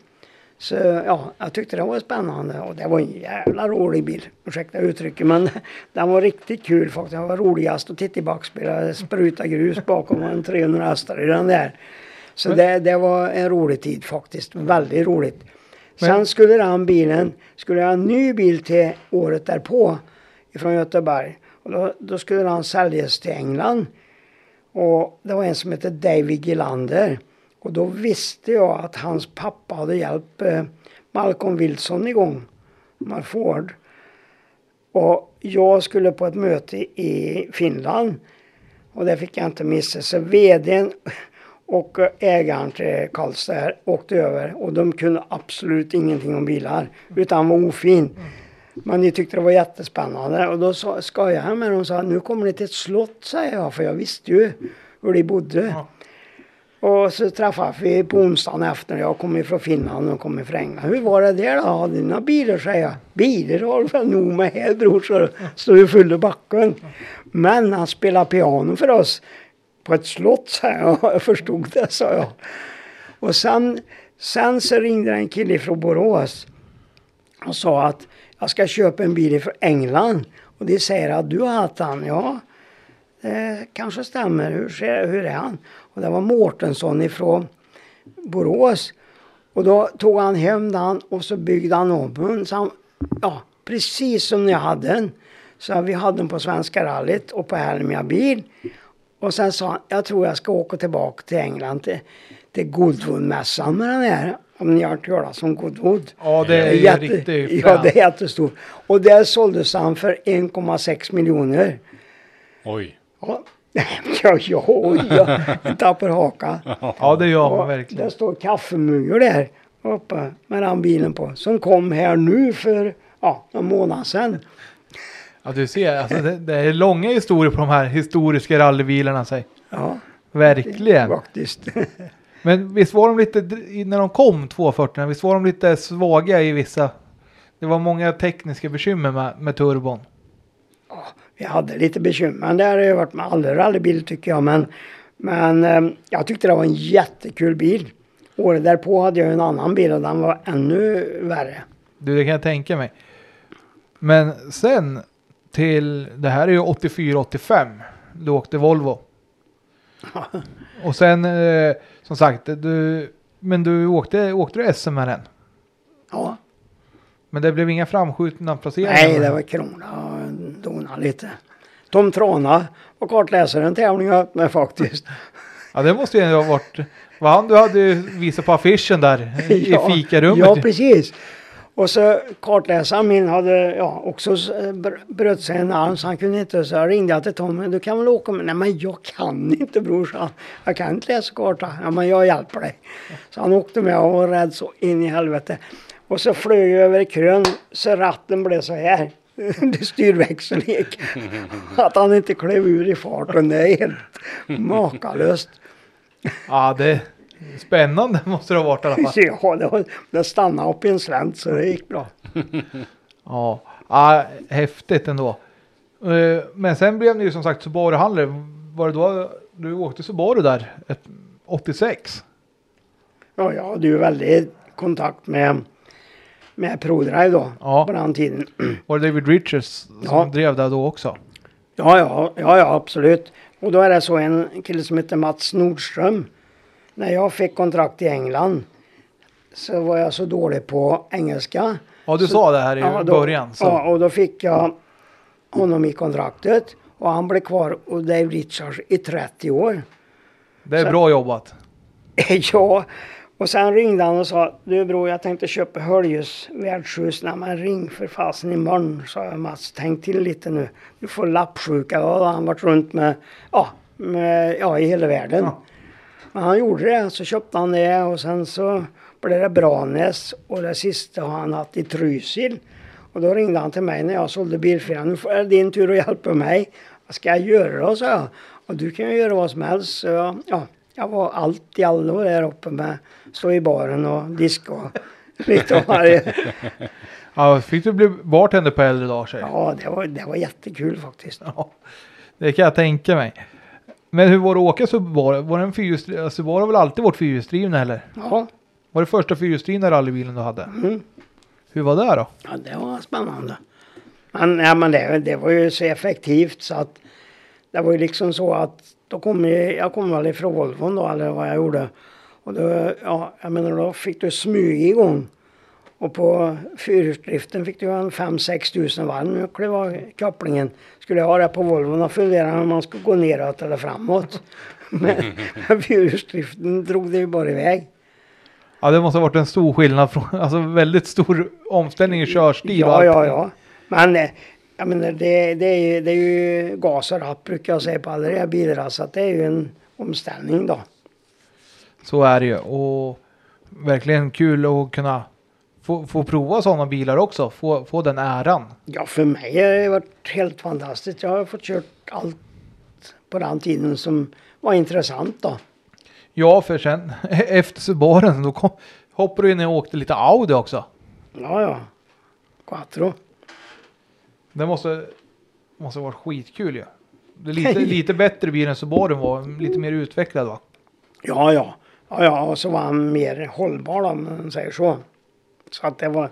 Så ja, jag tyckte det var spännande och det var en jävla rolig bil. Ursäkta uttrycket men den var riktigt kul faktiskt. Det var roligast att titta i backspegeln. Spruta grus bakom en 300 hästar i den där. Så det, det var en rolig tid faktiskt. Väldigt roligt. Sen skulle den bilen, skulle jag ha en ny bil till året därpå ifrån Göteborg. Och då, då skulle den säljas till England. Och det var en som hette David Gillander. Och då visste jag att hans pappa hade hjälpt eh, Malcolm Wilson igång. Mal Ford. Och jag skulle på ett möte i Finland. Och det fick jag inte missa. Så vdn och ägaren till Karlstad åkte över. Och de kunde absolut ingenting om bilar. Utan var ofin. Men de tyckte det var jättespännande. Och då sa- skojade jag med dem och sa nu kommer ni till ett slott säger jag. För jag visste ju hur de bodde. Och så träffades vi på onsdagen efter. Jag kom från Finland och kom från England. Hur var det där då? Hade ni några bilar? säger jag. Bilar har du väl nog med här bror. Så står ju full i backen. Men han spelar piano för oss. På ett slott sa jag. Jag förstod det sa jag. Och sen, sen så ringde en kille från Borås. Och sa att jag ska köpa en bil från England. Och de säger att du har haft han. Ja, det kanske stämmer. Hur, ser, hur är han? Och det var Mårtensson ifrån Borås. Och då tog han hem den och så byggde han om den. Så han, ja, precis som när jag hade den. Så vi hade den på Svenska rallyt och på Helmia bil. Och sen sa han, jag tror jag ska åka tillbaka till England till, till Goodwood-mässan med den här. Om ni har hört talas om Goodwood. ja det är ju Jätte- riktigt Ja, det är jättestort. Och där såldes han för 1,6 miljoner. Oj. Ja, ja, ja, oj, ja. jag tappar hakan. Ja, det gör man verkligen. Det står kaffemuggar där uppe med den bilen på. Som kom här nu för ja, en månad sedan. Ja, du ser, alltså det, det är långa historier på de här historiska rallybilarna. Ja, Verkligen. faktiskt. Men visst var de lite, när de kom 240, visst var de lite svaga i vissa. Det var många tekniska bekymmer med, med turbon. Vi hade lite bekymmer. Det har ju varit med alla rallybilar tycker jag. Men, men eh, jag tyckte det var en jättekul bil. Året därpå hade jag en annan bil och den var ännu värre. Du, det kan jag tänka mig. Men sen till, det här är ju 84-85. Du åkte Volvo. Och sen, eh, som sagt, du, men du åkte, åkte du SM med den? Ja, Men det blev inga framskjutna placeringar? nej det var krona och dona lite. Tom Trana var kartläsaren tävling åt mig faktiskt. Ja, det måste ju ha varit, var han du hade visat på affischen där i Ja, fikarummet? Ja, precis. Och så kartläsaren min hade ja, också br- bröt sig en arm så han kunde inte. Så jag ringde jag till Tommy. Du kan väl åka med? Nej men jag kan inte brorsan. Jag kan inte läsa karta. Ja men jag hjälper dig. Så han åkte med och var rädd så in i helvete. Och så flög jag över krön så ratten blev så här. Det styrväxeln gick. Att han inte klev ur i farten. Det är helt makalöst. Ja, det spännande måste det ha varit i alla fall. Ja, det, var, det stannade upp i en slänt så det gick bra. Ja, ja häftigt ändå. Eh, Men sen blev ni ju som sagt Subaru-handlare. Var det då du åkte Subaru där? Ett, 86? Ja, jag hade ju väldigt kontakt med, med ProDrive då. Ja. På den tiden. Var det David Richards som Ja. drev där då också? Ja, ja, ja, ja, absolut. Och då är det så en kille som heter Mats Nordström. När jag fick kontrakt i England så var jag så dålig på engelska. Ja, du Så- sa det här i Ja, då, början. Så. Ja, och då fick jag honom i kontraktet. Och han blev kvar hos Dave Richards i 30 år. det är så- bra jobbat. ja, och sen ringde han och sa du bror jag tänkte köpa Höljes värdshus. Nej men ring för fasen imorgon sa jag Mats. Tänk till lite nu. Du får lappsjuka. Ja, han varit runt med, ja, med, ja i hela världen. Ja. Men han gjorde det. Så köpte han det och sen så blev det Branäs och det sista har han haft i Trysil. Och då ringde han till mig när jag sålde bilfirman. Nu får det din tur att hjälpa mig. Vad ska jag göra då, sa jag. Och du kan ju göra vad som helst. Så jag, ja, jag var allt i allo där uppe med stå i baren och diska och lite av varje. Ja, fick du bli bartender på äldre dagar? Ja, det var, det var jättekul faktiskt. Ja, det kan jag tänka mig. Men hur var det att åka Subaru? Var det en fyrhjulsdriven? Subaru har väl alltid varit fyrhjulsdrivna eller? Ja, Var det första fyrhjulsdrivna rallybilen du hade? Mm. Hur var det då? ja det var spännande. Men, ja, men det, det var ju så effektivt så att det var ju liksom så att då kom jag, jag kom väl ifrån Volvon då eller vad jag gjorde. Och då, ja, jag menar då fick du smyg igång. Och på fyrhjulsdriften fick du en 5-6 tusen varv. Nu av kopplingen. Skulle jag ha det på Volvon och fundera om man skulle gå neråt eller framåt. Men fyrhjulsdriften drog det ju bara iväg. Ja, det måste ha varit en stor skillnad från, alltså väldigt stor omställning i körstil Ja, ja, ja. Men eh, jag menar, det, det, är, ju- det är ju gas och ratt brukar jag säga på alla de här bilarna. Så att det är ju en omställning då. Så är det ju. Och verkligen kul att kunna få, få prova sådana bilar också. Få, få den äran. Ja, för mig har det varit helt fantastiskt. Jag har fått kört allt på den tiden som var intressant då. Ja, för sen efter Subaren då kom, hoppade du in och åkte lite Audi också. Ja, ja. Quattro. Det måste, måste varit skitkul ju. Det är lite, lite bättre bil än Subaru var. Lite mer utvecklad va? Ja, ja. Ja, ja. Och så var han mer hållbar om man säger så. Så att det var,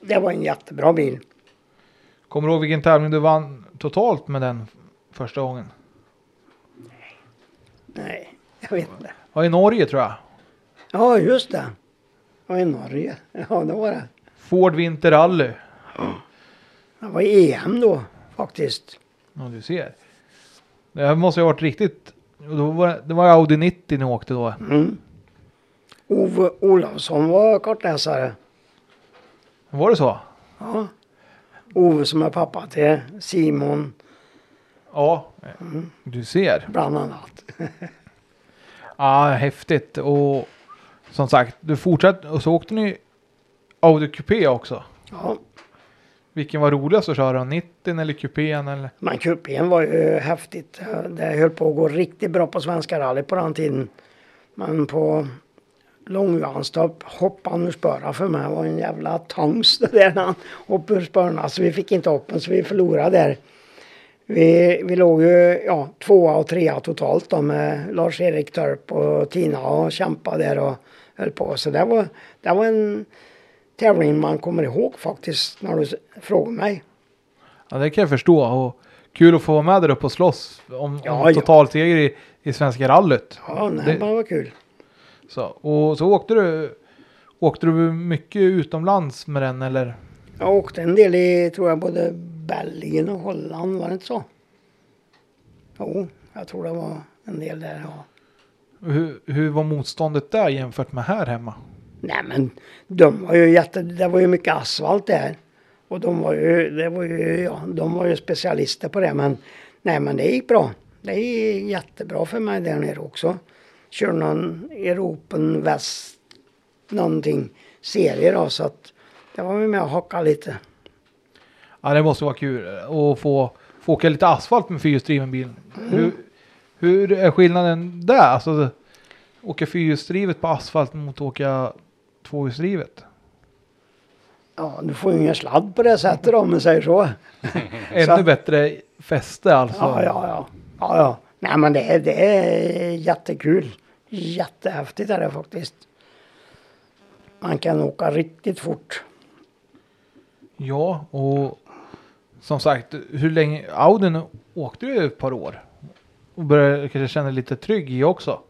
det var en jättebra bil. Kommer du ihåg vilken tävling du vann totalt med den första gången? Nej, jag vet inte. Ja, i Norge tror jag. Ja, just det. Ja, i Norge. Ja, det var det. Ford Winter Rally. Det var EM då faktiskt. Ja, du ser. Det här måste ju ha varit riktigt. Då var, det var Audi 90 ni åkte då. Mm. Ove Olofsson var kartläsare. Var det så? Ja. Ove som är pappa till Simon Ja, du ser. bland annat. Ja, häftigt. Och som sagt, du fortsatte och så åkte ni Audi Coupé också. Ja. Vilken var roligast att köra? 90 eller kupén eller? Men kupén var ju häftigt. Det höll på att gå riktigt bra på Svenska rally på den tiden. Men på långjansstopp hoppade han ur spöra för mig. Det var en jävla tangs det där när han hoppade ur spörna. Så vi fick inte upp den så vi förlorade där. Vi, vi låg ju ja, tvåa och trea totalt då med Lars-Erik Törp och Tina och kämpade där och höll på. Så det var, det var en tävling man kommer ihåg faktiskt när du frågar mig. Ja, det kan jag förstå. Och kul att få vara med där uppe och slåss om, Ja, om ja. totalseger i, i Svenska rallyt. Ja, nej, Det- det var kul. Så, och så åkte du, åkte du mycket utomlands med den eller? Jag åkte en del i, tror jag, både Belgien och Holland, var det inte så? Jo, jag tror det var en del där, ja. Hur, hur var motståndet där jämfört med här hemma? Nej men de var ju jätte, det var ju mycket asfalt där. Och de var ju, det var ju, ja, de var ju specialister på det men nej men det gick bra. Det gick jättebra för mig där nere också. Körde någon Europen Väst någonting serie då så att det var vi med och hocka lite. Ja, det måste vara kul att få, få åka lite asfalt med fyrhjulsdriven bil. Hur, hur är skillnaden där? Alltså, åka fyrhjulsdrivet på asfalt mot åka tvåhjulsdrivet? Ja, du får ju ingen sladd på det sättet om man säger så. Ännu Så- bättre fäste alltså. Ja, ja, ja. ja, ja. Nej men det, är- det är jättekul. Jättehäftigt är det faktiskt. Man kan åka riktigt fort. Ja, och som sagt, hur länge? Audin åkte du ett par år. Och började kanske känna lite trygg i också.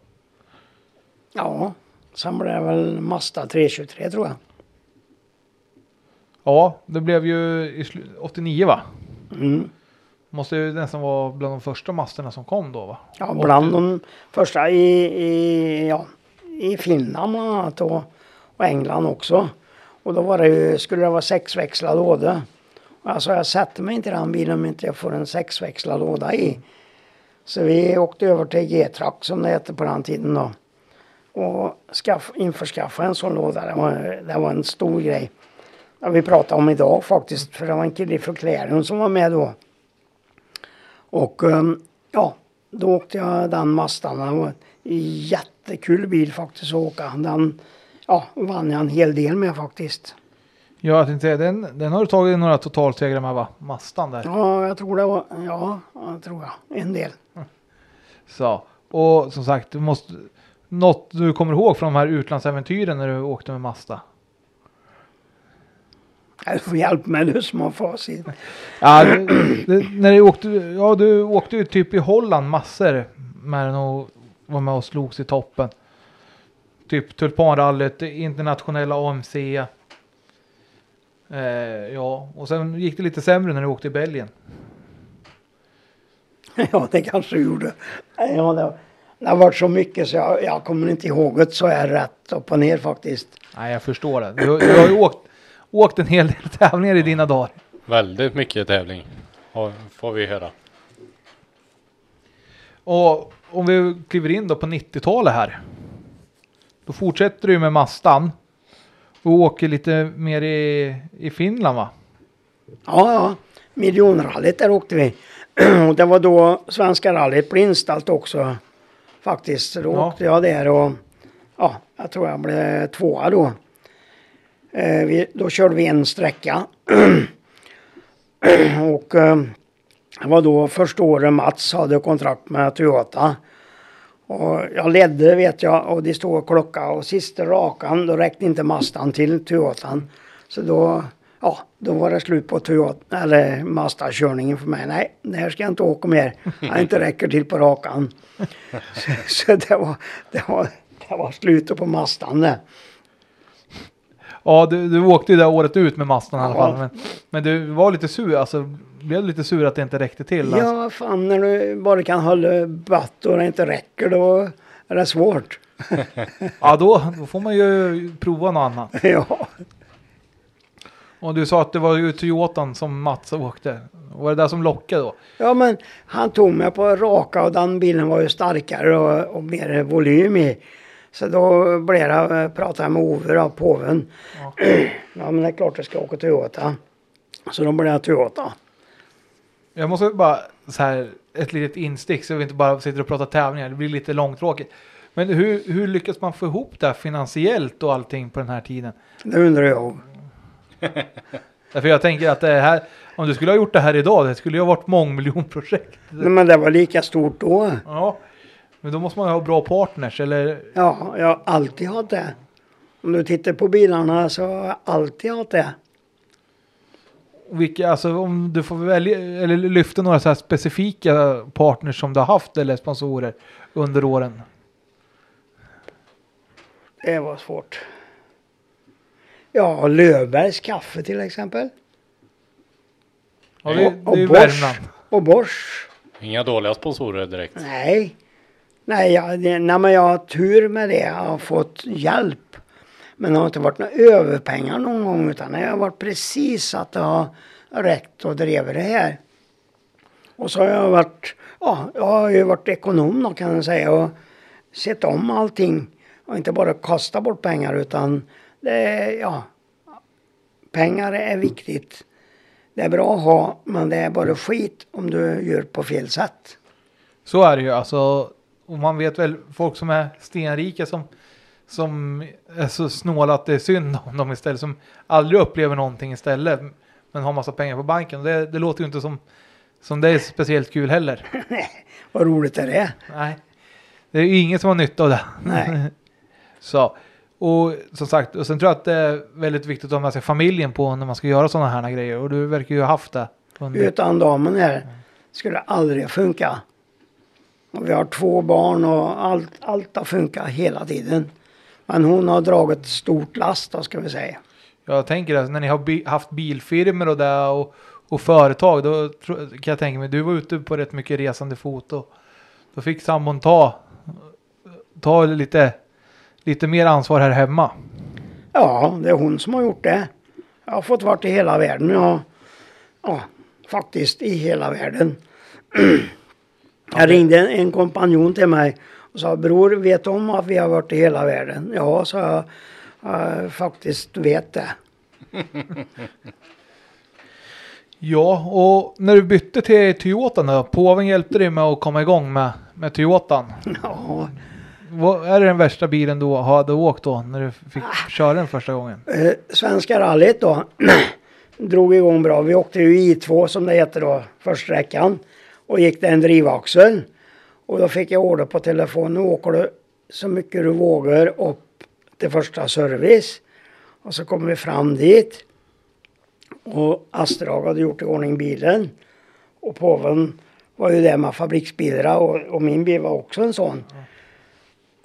Ja, sen blev det väl Mazda 323 tror jag. Ja, det blev ju i slu- 89 va? Mm. Måste ju nästan vara bland de första masterna som kom då va? Ja, bland de första i, i, ja, i Finland bland annat och, och England också. Och då var det ju, skulle det vara sexväxlad låda. Alltså jag sätter mig inte i den bilen om inte jag får en sexväxlad låda i. Så vi åkte över till G-Track som det hette på den tiden då. Och skaff, införskaffa en sån låda. Det var, det var en stor grej. Det vi pratat om idag faktiskt. För det var en kille från Clarion som var med då. Och ehm, ja, då åkte jag den Mazdan. Det var en jättekul bil faktiskt att åka. Den ja, vann jag en hel del med faktiskt. Ja, jag tänkte den, den har du tagit några totalsegrar med va? Mastan där. Ja, jag tror det var, ja, jag tror jag. En del. Så, och som sagt, du måste, något du kommer ihåg från de här utlandsäventyren när du åkte med Mazda? Jag får hjälp med du som har facit. Ja, det, det, när du åkte, ja du åkte ju typ i Holland massor med den och var med och slogs i toppen. Typ Tulpanrallyt, internationella AMC. Eh, ja, och sen gick det lite sämre när du åkte i Belgien. Ja, det kanske du gjorde. Ja, det, det har varit så mycket så jag, jag kommer inte ihåg det så är rätt upp och ner faktiskt. Nej, jag förstår det. Du, du har ju åkt, åkt en hel del tävlingar i dina dagar. Väldigt mycket tävling. Får vi höra. Och om vi kliver in då på 90-talet här. Då fortsätter du med Mastan. Och åker lite mer i, i Finland va? Ja, ja. Miljonrallyt där åkte vi. Och det var då Svenska rallyt blev inställt också. Faktiskt. Då Ja. åkte jag där och ja, jag tror jag blev tvåa då. Eh, vi, då körde vi en sträcka. och eh, det var då första året Mats hade kontrakt med Toyota. Och jag ledde vet jag och det stod klocka och sista rakan då räckte inte Mazdan till Toyotan. Så då, ja, då var det slut på Toyota, eller Mazda-körningen för mig. Nej, det här ska jag inte åka mer. Jag inte räcker till på rakan. så så det, var, det, var, det var slutet på Mazdan det. Ja, du, du åkte ju det året ut med Mastan i alla fall. Men, men du var lite sur, alltså blev du lite sur att det inte räckte till? Alltså. Ja, fan när du bara kan hålla batt och det inte räcker då är det svårt. Ja, då, då får man ju prova något annat. ja. Och du sa att det var ju Toyotan som Mats åkte. Var det där som lockade då? Ja men han tog mig på raka och den bilen var ju starkare och, och mer volym i. Så då blev det, pratade jag med Ove då, påven. Ja. Ja. men det är klart jag ska åka Toyota. Så då blev det Toyota. Jag måste bara så här ett litet instick så vi inte bara sitter och pratar tävlingar. Det blir lite långtråkigt. Men hur, hur lyckas man få ihop det här finansiellt och allting på den här tiden? Det undrar jag. Därför jag tänker att det här, om du skulle ha gjort det här idag, det skulle ju ha varit mångmiljonprojekt. Nej, men det var lika stort då. Ja, men då måste man ha bra partners eller Ja, jag har alltid haft det. Om du tittar på bilarna så har jag alltid haft det. vilka, alltså om du får välja eller lyfta några så här specifika partners som du har haft eller sponsorer under åren. Det var svårt. Ja, Löfbergs kaffe till exempel. Ja, det, Och- det och är ju Bosch. Och Bosch. Inga dåliga sponsorer direkt. Nej. Nej, jag, nej, men jag har tur med det. Jag har fått hjälp. Men det har inte varit några överpengar någon gång utan det har varit precis att det har räckt och driver det här. Och så har jag varit, ja, jag har ju varit ekonom då kan jag säga och sett om allting. Och inte bara kasta bort pengar utan det är, ja, pengar är viktigt. Det är bra att ha men det är bara skit om du gör på fel sätt. Så är det ju alltså. Och man vet väl folk som är stenrika som, som är så snåla att det är synd om dem istället. Som aldrig upplever någonting istället. Men har massa pengar på banken. Det, det låter ju inte som, som det är speciellt kul heller. Vad roligt är det? Nej. Det är ju ingen som har nytta av det. Nej. så. Och som sagt, och sen tror jag att det är väldigt viktigt att ha med sig familjen på när man ska göra sådana här grejer. Och du verkar ju ha haft det. Under, Utan damen här skulle det aldrig funka. Och vi har två barn och allt, allt har funkat hela tiden. Men hon har dragit stort last då ska vi säga. Jag tänker att när ni har bi- haft bilfirmor och det och, och företag, då kan jag tänka mig, du var ute på rätt mycket resande fot och då fick sambon ta, ta lite, lite mer ansvar här hemma. Ja, det är hon som har gjort det. Jag har fått varit i hela världen. Ja, ja faktiskt i hela världen. Jag ringde en, en kompanjon till mig och sa bror vet du om att vi har varit i hela världen? Ja, så jag, faktiskt vet det. Ja, och när du bytte till Toyotan då, påven hjälpte dig med att komma igång med, med Toyotan. Ja, Vad är det den värsta bilen du hade åkt då, när du fick köra den första gången? eh, Svenska rallyt då drog igång bra. Vi åkte ju I2 som det heter då, första sträckan. Och gick det en drivaxel. Och då fick jag order på telefon. Nu åker du så mycket du vågar upp till första service. Och så kommer vi fram dit. Och Astrag hade gjort i ordning bilen. Och påven var ju där med fabriksbilarna och, och min bil var också en sån.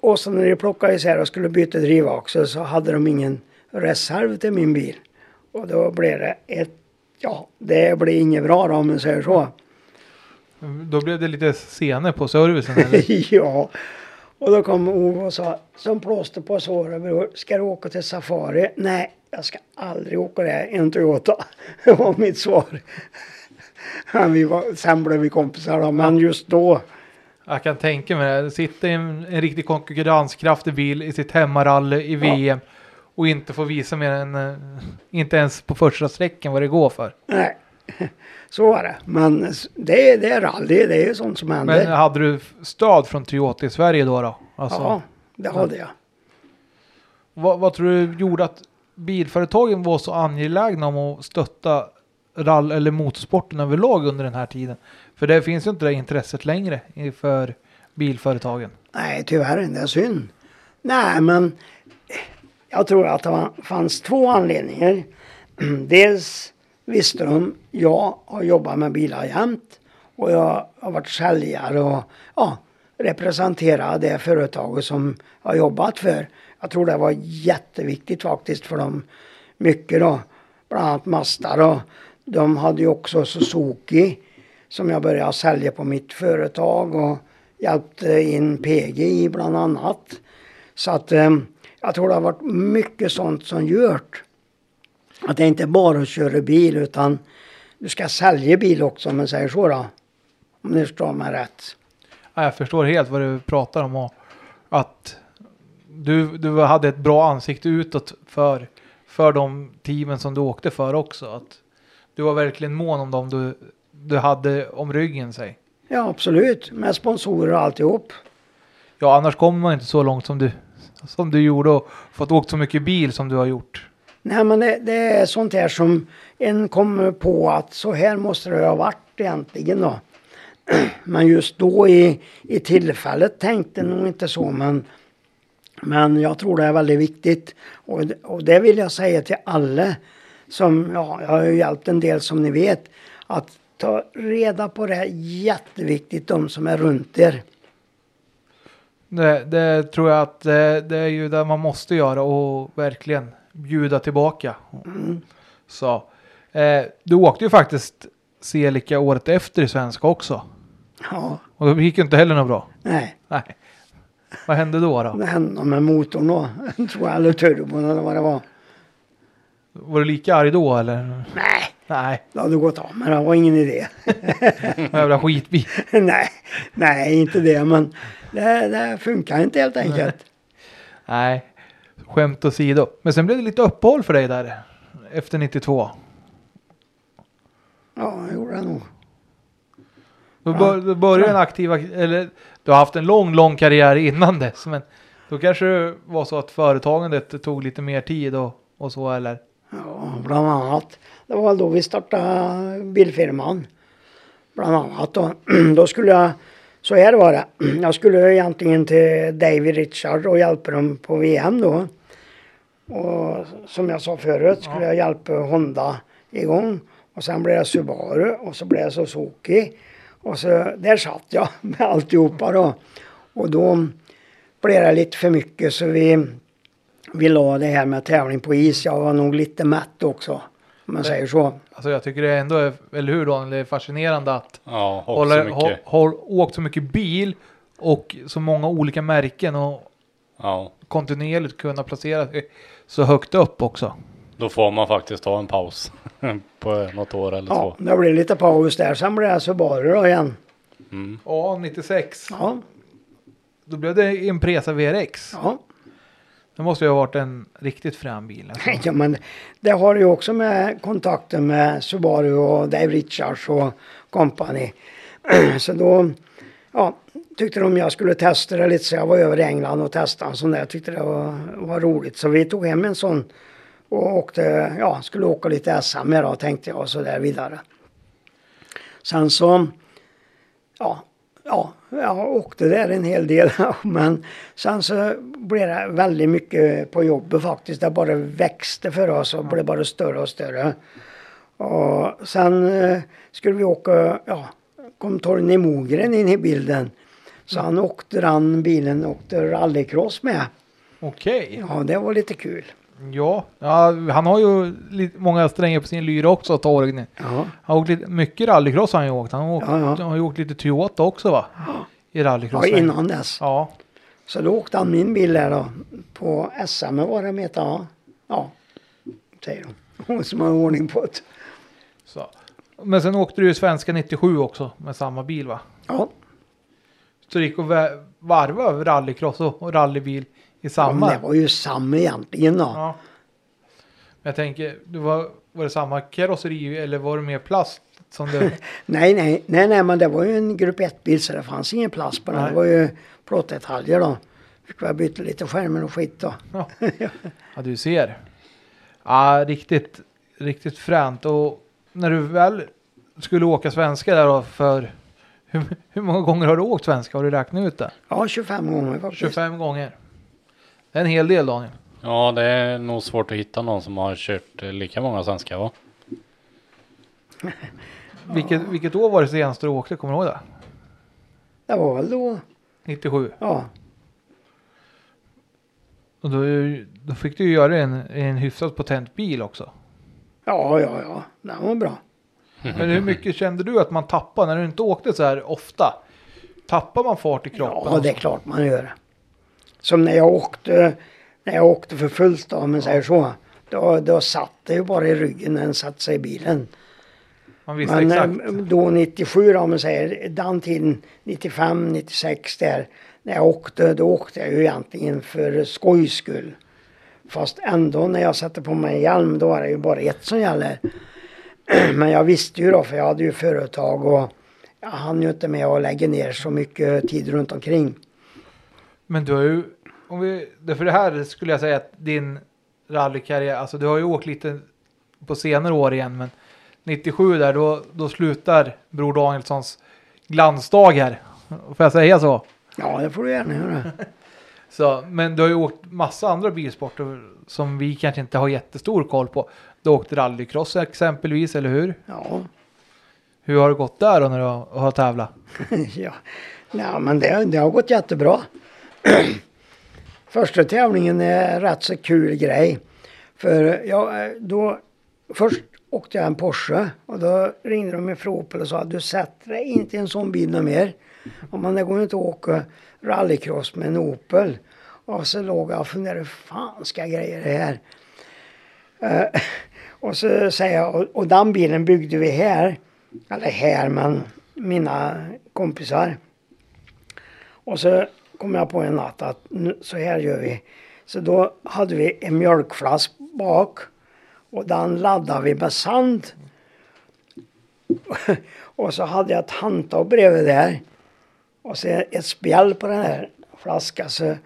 Och så när de plockade isär och skulle byta drivaxel så hade de ingen reserv till min bil. Och då blev det ett, ja det blev inget bra då om man säger så. Då blev det lite senare på servicen eller? ja. Och då kom Ove och sa, som plåster på såret bror, ska du åka till Safari? Nej, jag ska aldrig åka där en Toyota. Det var mitt svar. Vi var, sen blev vi kompisar då, men just då, Jag kan tänka mig det. Sitta i en, en riktigt konkurrenskraftig bil i sitt hemmarally i VM och inte få visa mer än, eh, inte ens på första sträckan vad det går för. nej. Så var det. Men det, det är rally, det är ju sånt som händer. Men hade du stöd från Toyota i Sverige då? då? Alltså, ja, det hade jag. vad, vad tror du gjorde att bilföretagen var så angelägna om att stötta rall eller motorsporten överlag under den här tiden? För det finns ju inte det intresset längre för bilföretagen. Nej, tyvärr. Det är synd. Nej, men jag tror att det fanns två anledningar. Dels visste de, jag har jobbat med bilar jämt och jag har varit säljare och ja, representerat det företaget som jag har jobbat för. Jag tror det var jätteviktigt faktiskt för dem. Mycket då. Bland annat Mazda då. De hade ju också Suzuki som jag började sälja på mitt företag och hjälpte in PG i bland annat. Så att eh, jag tror det har varit mycket sånt som gjort att det inte bara att köra bil utan du ska sälja bil också om man säger så då. Om ni förstår mig rätt. Ja, jag förstår helt vad du pratar om och att du, du hade ett bra ansikte utåt för, för de teamen som du åkte för också. Att du var verkligen mån om dem du, du hade om ryggen sig. Ja absolut, med sponsorer och alltihop. Ja, annars kommer man inte så långt som du, som du gjorde och fått åkt så mycket bil som du har gjort. Nej men det, det är sånt här som en kommer på att så här måste det ha varit egentligen då. Men just då i, i tillfället tänkte nog inte så men men jag tror det är väldigt viktigt och, det- och det vill jag säga till alla som, ja, jag har ju hjälpt en del som ni vet att ta reda på det här jätteviktigt de som är runt er. Det, det tror jag att det, det är ju det man måste göra och verkligen bjuda tillbaka. Så, eh, du åkte ju faktiskt Celica året efter i svenska också. Ja, Och det gick ju inte heller något bra. nej. Nej. Vad hände då? då? Det hände något med motorn då. Tror jag, eller turbon eller vad det var. Var du lika arg då eller? Nej, Nej, det hade gått av men det var ingen idé. jävla skitbil. nej, nej, inte det men det, det funkar inte helt enkelt. Nej, skämt åsido. Men sen blev det lite uppehåll för dig där. Efter 92. Ja, det gjorde det nog. Då, bör, då började en aktiva, eller du har haft en lång, lång karriär innan dess. Men då kanske det var så att företagandet tog lite mer tid och, och så eller? Ja, bland annat. Det var då vi startade bilfirman. Bland annat då. Då skulle jag, så här var det. Jag skulle egentligen till David Richard och hjälpa dem på VM då. Och som jag sa förut skulle jag hjälpa Honda igång. Och sen blev det Subaru och så blev det Suzuki. Och så där satt jag med alltihopa då. Och då blev det lite för mycket så vi, vi la det här med tävling på is. Jag var nog lite mätt också. Om man säger så. Alltså jag tycker det ändå är, eller hur Daniel, det är fascinerande att Ja, hålla, ha, har åkt så mycket bil och så många olika märken och Ja, kontinuerligt kunna placera sig så högt upp också. då får man faktiskt ta en paus på något år eller Ja, så. det blev lite paus där. Sen blev det Subaru då igen. Mm. Ja, 96. Ja, Då blev det Impresa VRX. ja. Det måste ju ha varit en riktigt frän bil. Alltså. ja men det har ju också med kontakten med Subaru och Dave Richards och company. Så då ja, tyckte de jag skulle testa det lite så jag var över i England och testade en sån där. Jag tyckte det var, var roligt. Så vi tog hem en sån och åkte, ja, skulle åka lite SM med då tänkte jag och så där vidare. Sen så, ja, ja, jag åkte där en hel del. Men sen så blev det väldigt mycket på jobbet faktiskt. Det bara växte för oss och blev bara större och större. Och sen eh, skulle vi åka, ja, kom Torgny Mogren in i bilden. Så han åkte den bilen åkte rallycross med. Okej. Ja, det var lite kul. Ja, ja, han har ju lite, många strängar på sin lyra också, Torgny. Ja, Han har åkt lite, mycket rallycross har han ju åkt. Han har, åkt, Ja, ja. han har ju åkt lite Toyota också va? I ja rallycross. innan dess. Ja, Så då åkte han min bil där då. På SM var det med ja. Ja, säger de. Hon som har ordning på det. så. Men sen åkte du ju svenska 97 också med samma bil va? Ja, Så det gick att varva rallycross och rallybil i samma. men det var ju samma egentligen då. Ja. Men jag tänker, det var, var det samma karosseri eller var det mer plast som du? Nej, nej, nej, nej, men det var ju en grupp 1-bil så det fanns ingen plast på den. Nej. Det var ju plåtdetaljer då. Fick väl byta lite skärmar och skit då. Ja, ja du ser. Ja, riktigt, riktigt fränt. Och när du väl skulle åka svenska där då för hur, hur många gånger har du åkt svenska? Har du räknat ut det? Ja, 25 gånger faktiskt. 25 gånger. Det är en hel del Daniel. Ja, det är nog svårt att hitta någon som har kört eh, lika många svenska va? Vilket, vilket år var det senaste du åkte? Kommer du ihåg det? Det var väl då, 97. ja. Och då, då fick du ju göra en, en hyfsat potent bil också. Ja, ja, ja. Den var bra. Men hur mycket kände du att man tappade när du inte åkte så här ofta? Tappar man fart i kroppen? Ja, det är klart man gör. Som när jag åkte, när jag åkte för fullt då, om man säger så. Då, då satt det ju bara i ryggen när den satte sig i bilen. Man visste Men exakt. eh, då 97 då, om man säger den tiden, 95, 96 där. När jag åkte, då åkte jag ju egentligen för skojs skull. Fast ändå när jag sätter på mig hjälm då är det ju bara ett som gäller. Men jag visste ju då för jag hade ju företag och jag hann ju inte med att lägga ner så mycket tid runt omkring. Men du har ju, om vi, för det här skulle jag säga att din rallykarriär, alltså du har ju åkt lite på senare år igen, men 97 där, då, då slutar Bror Danielssons glansdagar. Får jag säga så? Ja, det får du gärna göra. så? Men du har ju åkt massa andra bilsporter som vi kanske inte har jättestor koll på. Du har åkt rallycross exempelvis, eller hur? Ja, Hur har det gått där då när du har, har tävlat? ja. Nej, men det, det har gått jättebra. Första tävlingen är rätt så kul grej. För ja, då först åkte jag en Porsche och då ringde de ifrån Opel och sa du sätter dig inte i en sån bil något mer. Och man, det går inte att åka rallycross med en Opel. Och så låg jag och funderade, hur fan ska jag greja det här? Och så säger jag, och, och den bilen byggde vi här. Eller här, men mina kompisar. Och så kom jag på en natt att nu, så här gör vi. Så då hade vi en mjölkflask bak och den laddade vi med sand. och så hade jag ett handtag bredvid där. Och så ett spjäll på den här flaskan. Så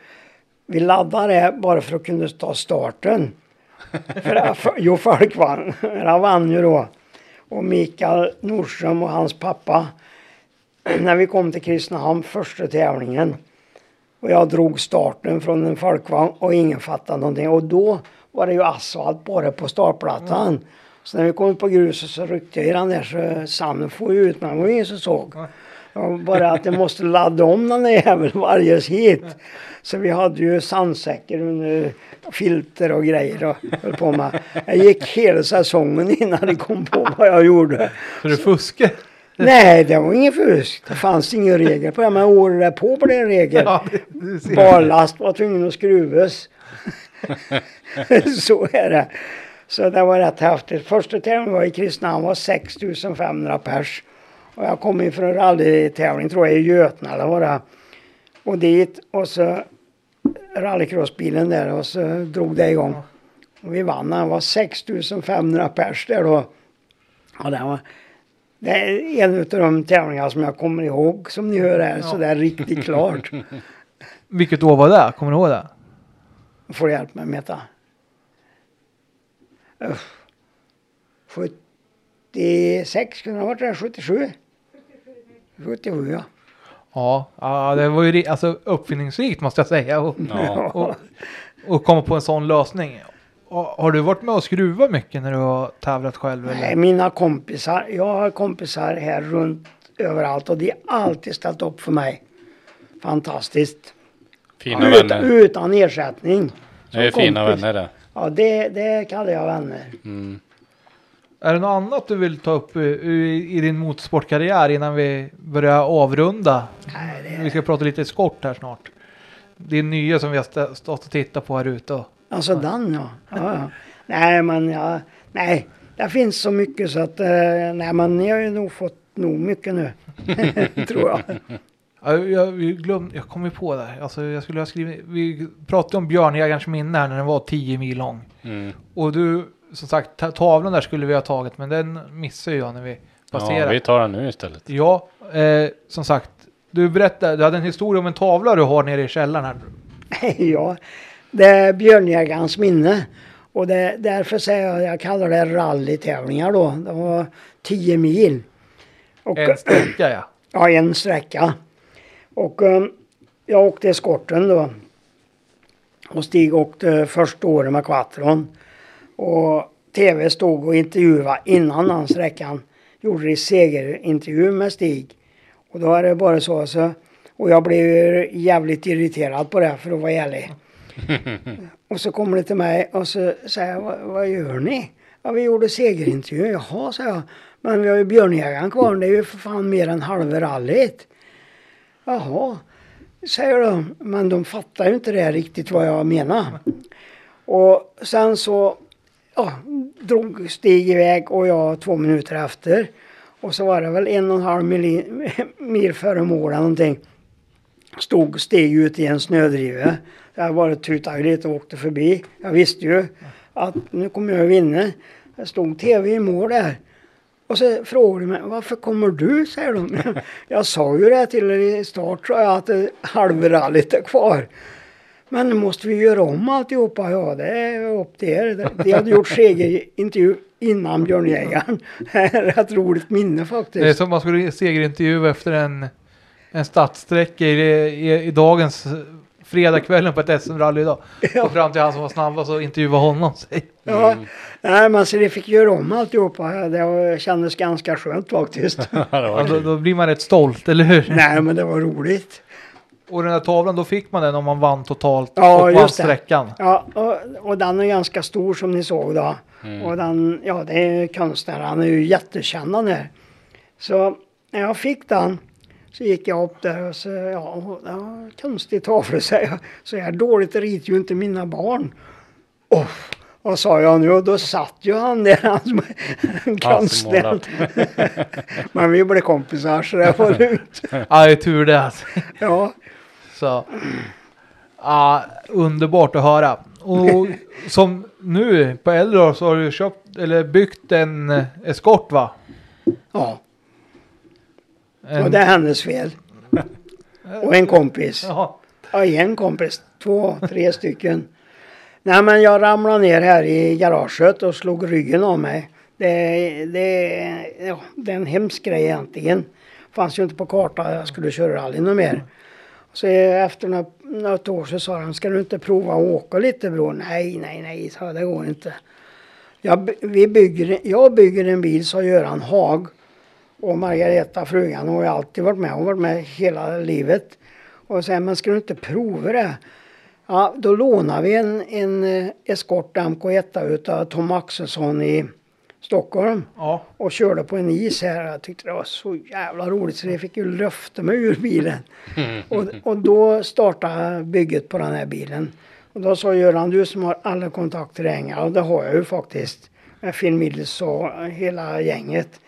vi laddade det bara för att kunna ta starten. för, för, jo, folk vann. Han vann ju då. Och Mikael Nordström och hans pappa. När vi kom till Kristinehamn första tävlingen. Och jag drog starten från en folkvagn och ingen fattade någonting. Och då var det ju asfalt bara på startplattan. Så när vi kom ut på gruset så ryckte jag i den där så sanden for ut men det var ingen som såg. Ja, bara att jag måste ladda om den där jäveln varje hit. Så vi hade ju sandsäckar under filter och grejer och höll på med. Jag gick hela säsongen innan jag kom på vad jag gjorde. Så du fuskar? Nej, det var ingen fusk. Det fanns ingen regel på det. Men året därpå blev det en regel. Ja, det. Barlast var tvungen att skruvas. så är det. Så det var rätt häftigt. Första tävlingen var i Kristinehamn var 6500 pers. Och jag kom ifrån rallytävling tror jag i Götene var det. Och dit och så rallycrossbilen där och så drog det igång. Och vi vann. Det var 6500 pers där då. Och det var det är en av de tävlingar som jag kommer ihåg som ni hör här så det är riktigt klart. Vilket år var det? Kommer du ihåg det? Får du hjälp med Meta? Uff. 76 kunde det ha varit det, 77? 77 ja. Ja, det var ju alltså, uppfinningsrikt måste jag säga. Och, Ja. och, och komma på en sån lösning. Och, har du varit med och skruvat mycket när du har tävlat själv? Nej, Eller? mina kompisar, jag har kompisar här runt överallt och de har alltid ställt upp för mig. Fantastiskt. Fina Utan, vänner. utan ersättning. Det är Som fina kompis. vänner det. Ja, det, det kallar jag vänner. Mm. Är det något annat du vill ta upp i, i, i din motorsportkarriär innan vi börjar avrunda? Nej, Vi ska prata lite skott här snart. Din nya som vi har st- stått och tittat på här ute. och- Alltså den ja. ja, ja. Nej men ja, nej. Det finns så mycket så att, eh, nej men ni har ju nog fått nog mycket nu. Tror jag. Ja, Jag, vi glöm, jag kom ju på det. Alltså, jag skulle ha skrivit, vi pratade om Björnjägarens minne här när den var 10 mil lång. Mm. Och du, som sagt, ta- tavlan där skulle vi ha tagit, men den missade jag när vi Ja, passerade. vi tar den nu istället. Ja, eh, som sagt, du berättade, du hade en historia om en tavla du har nere i källaren här. ja, det är björnjägarens minne. Och det, därför säger jag, jag kallar det rallytävlingar då. Det var 10 mil. Och, En sträcka ja. Ja, en sträcka. Och um, jag åkte eskorten då. Och Stig åkte första året med Quattron. Och TV stod och intervjuade innan den sträckan. Gjorde det segerintervju med Stig. Och då är det bara så. så och jag blev jävligt irriterad på det för att vara ärlig. och så kommer det till mig och så säger jag, vad, vad gör ni? Ja, vi gjorde segerintervju. Jaha, sa jag. Men vi har ju björnjägaren kvar. Det är ju för fan mer än halva rallyt. Jaha, säger de. Men de fattar ju inte det riktigt vad jag menar. Och sen så ja, drog Stig iväg och jag två minuter efter. Och så var det väl en och en halv mil, mil före mål någonting. Stod steg ut i en snödriva. Jag bara tutade lite och åkte förbi. Jag visste ju att nu kommer jag att vinna. Det stod tv i mål där. Och så frågade de mig, varför kommer du? säger de. Jag sa ju det till er i start, sa jag, att halvrallyt är kvar. Men nu måste vi göra om alltihopa. Ja, det är upp till er. De hade gjort segerintervju innan Björnjägaren. Det är ett rätt roligt minne Det är faktiskt. som man skulle segerintervju efter en, en stadssträcka i, i, i dagens fredagskvällen på ett SM-rally idag. Ja. Och fram till han som var snabbast och intervjua honom. säg. Ja, nej, men så de fick göra om alltihopa. Det kändes ganska skönt faktiskt. Det Ja, då, då blir man rätt stolt, eller hur? nej, men det var roligt. Och den där tavlan, då fick man den om man vann totalt Ja, och vann sträckan. Ja, och, och den är ganska stor som ni såg då. Och den, ja det är konstnär, han är ju jättekänd han är. Så när jag fick den så gick jag upp där och så, ja, ja konstig tavla säger jag. Så här dåligt ritar ju inte mina barn. Oh, vad sa jag nu? Och då satt ju han där, han som konstnär. Men vi blev kompisar så det var lugnt. Ja, det är tur det. alltså. Ja, Så. Ja, underbart att höra. Och som nu på äldre år så har du köpt eller byggt en eskort va? ja. En, Och det är hennes fel. Och en kompis. Jaha. Ja, en kompis. Två, tre stycken. Nej, men jag ramlade ner här i garaget och slog ryggen av mig. Det, det, ja, det är en hemsk grej egentligen. Fanns ju inte på kartan jag skulle köra rally något mer. Så efter något, något år så sa de, ska du inte prova att åka lite bror? Nej, nej, nej, sa jag, det går inte. Jag, vi bygger, jag bygger en bil, sa Göran Haag. Och Margareta, frugan, hon har ju alltid varit med. Hon har varit med hela livet. Och sa, men ska du inte prova det? Ja, då lånade vi en, en eh, Escort MK1 utav Tom Axelsson i Stockholm. Ja. Och körde på en is här. Jag tyckte det var så jävla roligt så det fick ju lyfta mig ur bilen. Och, och då startade bygget på den här bilen. Och då sa Göran, du som har alla kontakter i England, och det har jag ju faktiskt. Phil Mills och hela gänget.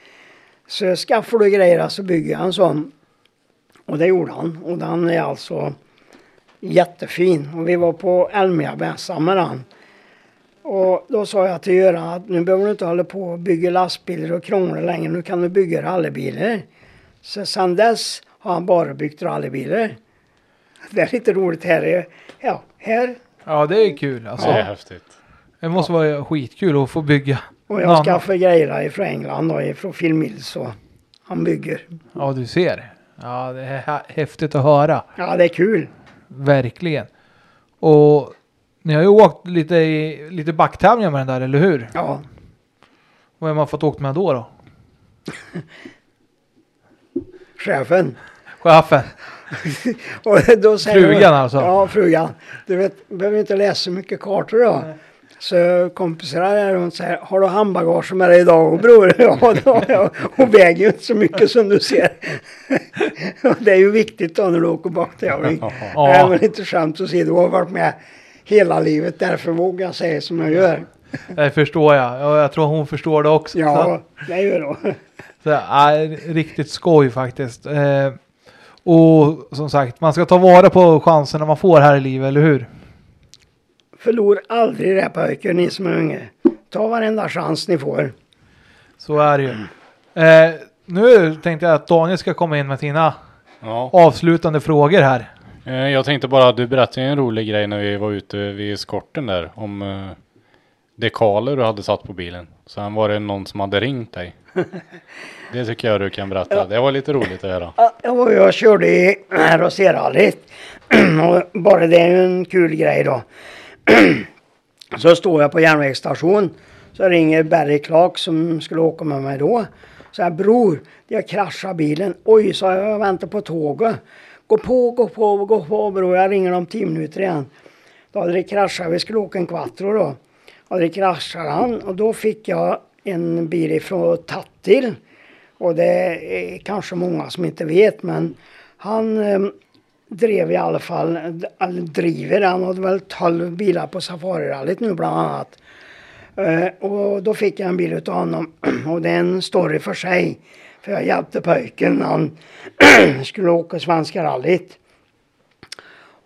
Så skaffar du grejer så bygger jag en sån. Och det gjorde han. Och den är alltså jättefin. Och vi var på Elmia-mässan med den. Och då sa jag till Göran att nu behöver du inte hålla på och bygga lastbilar och krångla längre. Nu kan du bygga rallybilar. Så sen dess har han bara byggt rallybilar. Det är lite roligt här. är- Ja, här. ja, det är kul alltså. Det är häftigt. Det måste vara skitkul att få bygga. Och jag annat. skaffade grejer ifrån England och ifrån Phil Mills och han bygger. Ja, du ser. Ja, det är hä- häftigt att höra. Ja, det är kul. Verkligen. Och ni har ju åkt lite, i, lite backtävlingar med den där, eller hur? Ja, Vad har man fått åkt med då? då? chefen. Chefen. Och då säger Frugan alltså? Ja, frugan. Du vet, behöver inte läsa så mycket kartor då. Så kompisarna där hon säger, har du handbagage med dig idag bror? Ja, har jag. Hon väger ju inte så mycket som du ser. Och det är ju viktigt då när du åker baktävling. Ja. Nej, men inte skämt att du har varit med hela livet. Därför vågar jag säga som jag gör. Det förstår jag. Ja, jag tror hon förstår det också. Ja, det gör jag. Så, ja, riktigt skoj faktiskt. Eh, och som sagt, man ska ta vara på chanserna man får här i livet, eller hur? Förlor aldrig det pojkar, ni som är unga. Ta varenda chans ni får. Så är det ju. Eh, nu tänkte jag att Daniel ska komma in med sina Ja. avslutande frågor här. Eh, Jag tänkte bara, du berättade en rolig grej när vi var ute vid skorten där om eh, dekaler du hade satt på bilen. Sen var det någon som hade ringt dig. Det tycker jag du kan berätta. Det var lite roligt att höra. Ja, Jag körde i Roserrallyt. Och bara det är ju en kul grej då. Så står jag på järnvägsstation. Så ringer Barry Clark som skulle åka med mig då. Så här, bror, jag kraschade bilen. Oj, sa jag, jag väntar på tåget. Gå på, gå på, gå på bror. Jag ringer om tio minuter igen. Då hade det kraschat. Vi skulle åka en quattro då. Och det kraschade han och då fick jag en bil ifrån Tattil. Och det är kanske många som inte vet men han eh, drev i alla fall, eller driver, han hade väl 12 bilar på Safarirallyt nu bland annat. Eh, och då fick jag en bil utav honom och det är en story för sig. För jag hjälpte pojken när han skulle åka Svenska rallyt.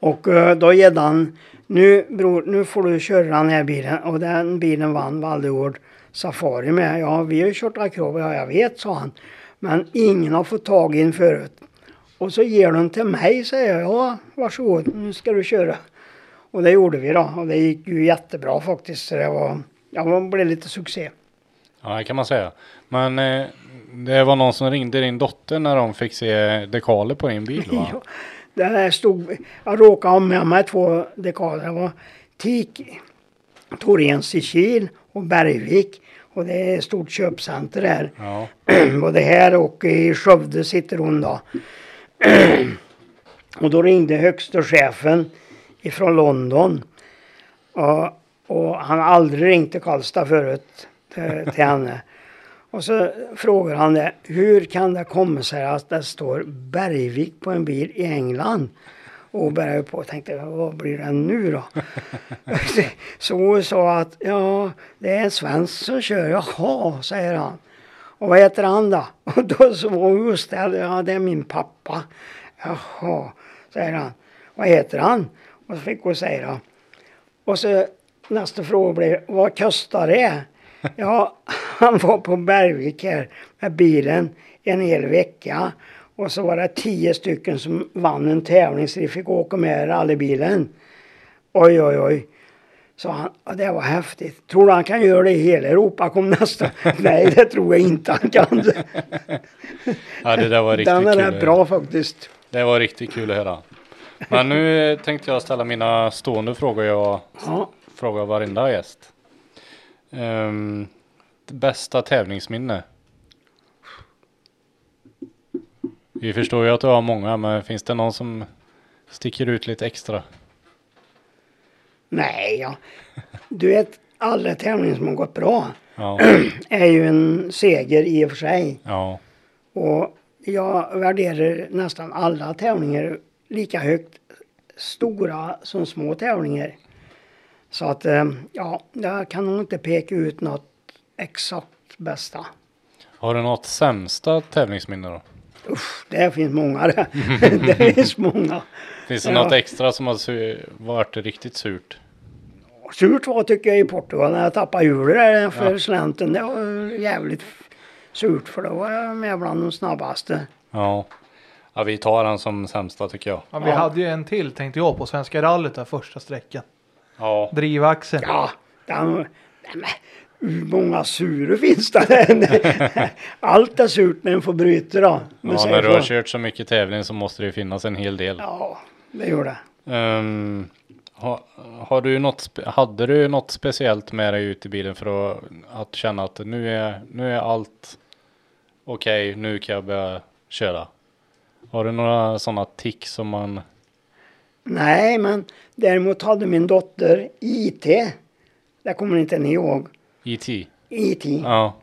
Och eh, då gällde han, nu bror, nu får du köra den här bilen. Och den bilen vann Valdegård Safari med. Ja, vi har ju kört akrobat, ja jag vet, sa han. Men ingen har fått tag i den förut. Och så ger de till mig, säger jag. Ja, varsågod, nu ska du köra. Och det gjorde vi då. Och det gick ju jättebra faktiskt. Så det var, ja, det blev lite succé. Ja, det kan man säga. Men eh, det var någon som ringde din dotter när de fick se dekaler på din bil va? Ja, där stod, jag råkade ha med mig två dekaler. Det var TIK, Torens i Kil och Bergvik. Och det är ett stort köpcenter där. Ja. Både här och i Skövde sitter hon då. och då ringde högsta chefen ifrån London. Och Och han har aldrig ringt till Karlstad förut till, till henne. Och så frågar han det. Hur kan det komma sig att det står Bergvik på en bil i England? Och började på och tänkte, vad blir det nu då? så hon sa att, ja, det är en svensk som kör. Jaha, säger han. Och vad heter han då? Och då så just det, ja det är min pappa. Jaha, säger han. Vad heter han? Och så fick hon säga. Och så nästa fråga blir, vad kostar det? Ja, han var på Bergvik här med bilen en hel vecka. Och så var det tio stycken som vann en tävling så de fick åka med rallybilen. Oj, oj, oj. Så han, det var häftigt. Tror du han kan göra det i hela Europa? Kom nästa. Nej, det tror jag inte han kan. Ja, det där var riktigt Den är kul. rätt bra faktiskt. Det var riktigt kul att höra. Men nu tänkte jag ställa mina stående frågor jag Ja. frågar varenda gäst. Um, bästa tävlingsminne? Vi förstår ju att du har många, men finns det någon som sticker ut lite extra? Nej, ja. Du vet, alla tävlingar som har gått bra Ja, är ju en seger i och för sig. ja, Och jag värderar nästan alla tävlingar lika högt. Stora som små tävlingar. Så att eh, ja, jag kan nog inte peka ut något exakt bästa. Har du något sämsta tävlingsminne då? Usch, det finns många det. det finns många. Finns det Ja. något extra som har varit riktigt surt? Surt var tycker jag i Portugal när jag tappade hjulet för Ja. slänten. Det var jävligt surt för då var jag med bland de snabbaste. Ja. ja, vi tar den som sämsta tycker jag. Ja, vi hade ju en till tänkte jag på Svenska rallyt där första sträckan. Ja, Drivaxeln. Ja, den, men, hur många sura finns det? Allt är surt när en får bryta då. ja när du har kört så mycket tävling så måste det ju finnas en hel del. Ja, det gör det. Ehm, ha, har du något, hade du något speciellt med dig ut i bilen för att, att känna att nu är, nu är allt okej, nu kan jag börja köra? Har du några sådana tick som man, Nej, men däremot hade min dotter IT. Det kommer inte ni ihåg. IT? IT. Ja,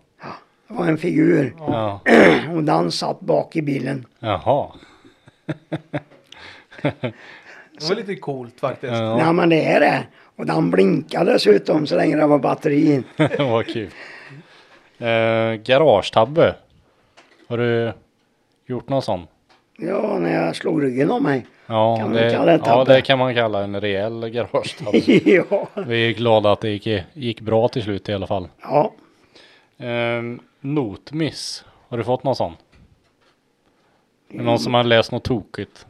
Det var en figur. ja, Och den satt bak i bilen. jaha. Det var lite coolt faktiskt. Ja, Nej, men det är det. Och den blinkade dessutom så länge det var batteri. vad kul. Uh, garagetabbe. Har du gjort någon sån? Ja, när jag slog ryggen av mig. Ja, Kan det, kalla det ja, det kan man kalla en rejäl garagetabbe. ja. Vi är glada att det gick, gick bra till slut i alla fall. ja. Um, notmiss. Har du fått någon sån? Är det någon som har läst något tokigt?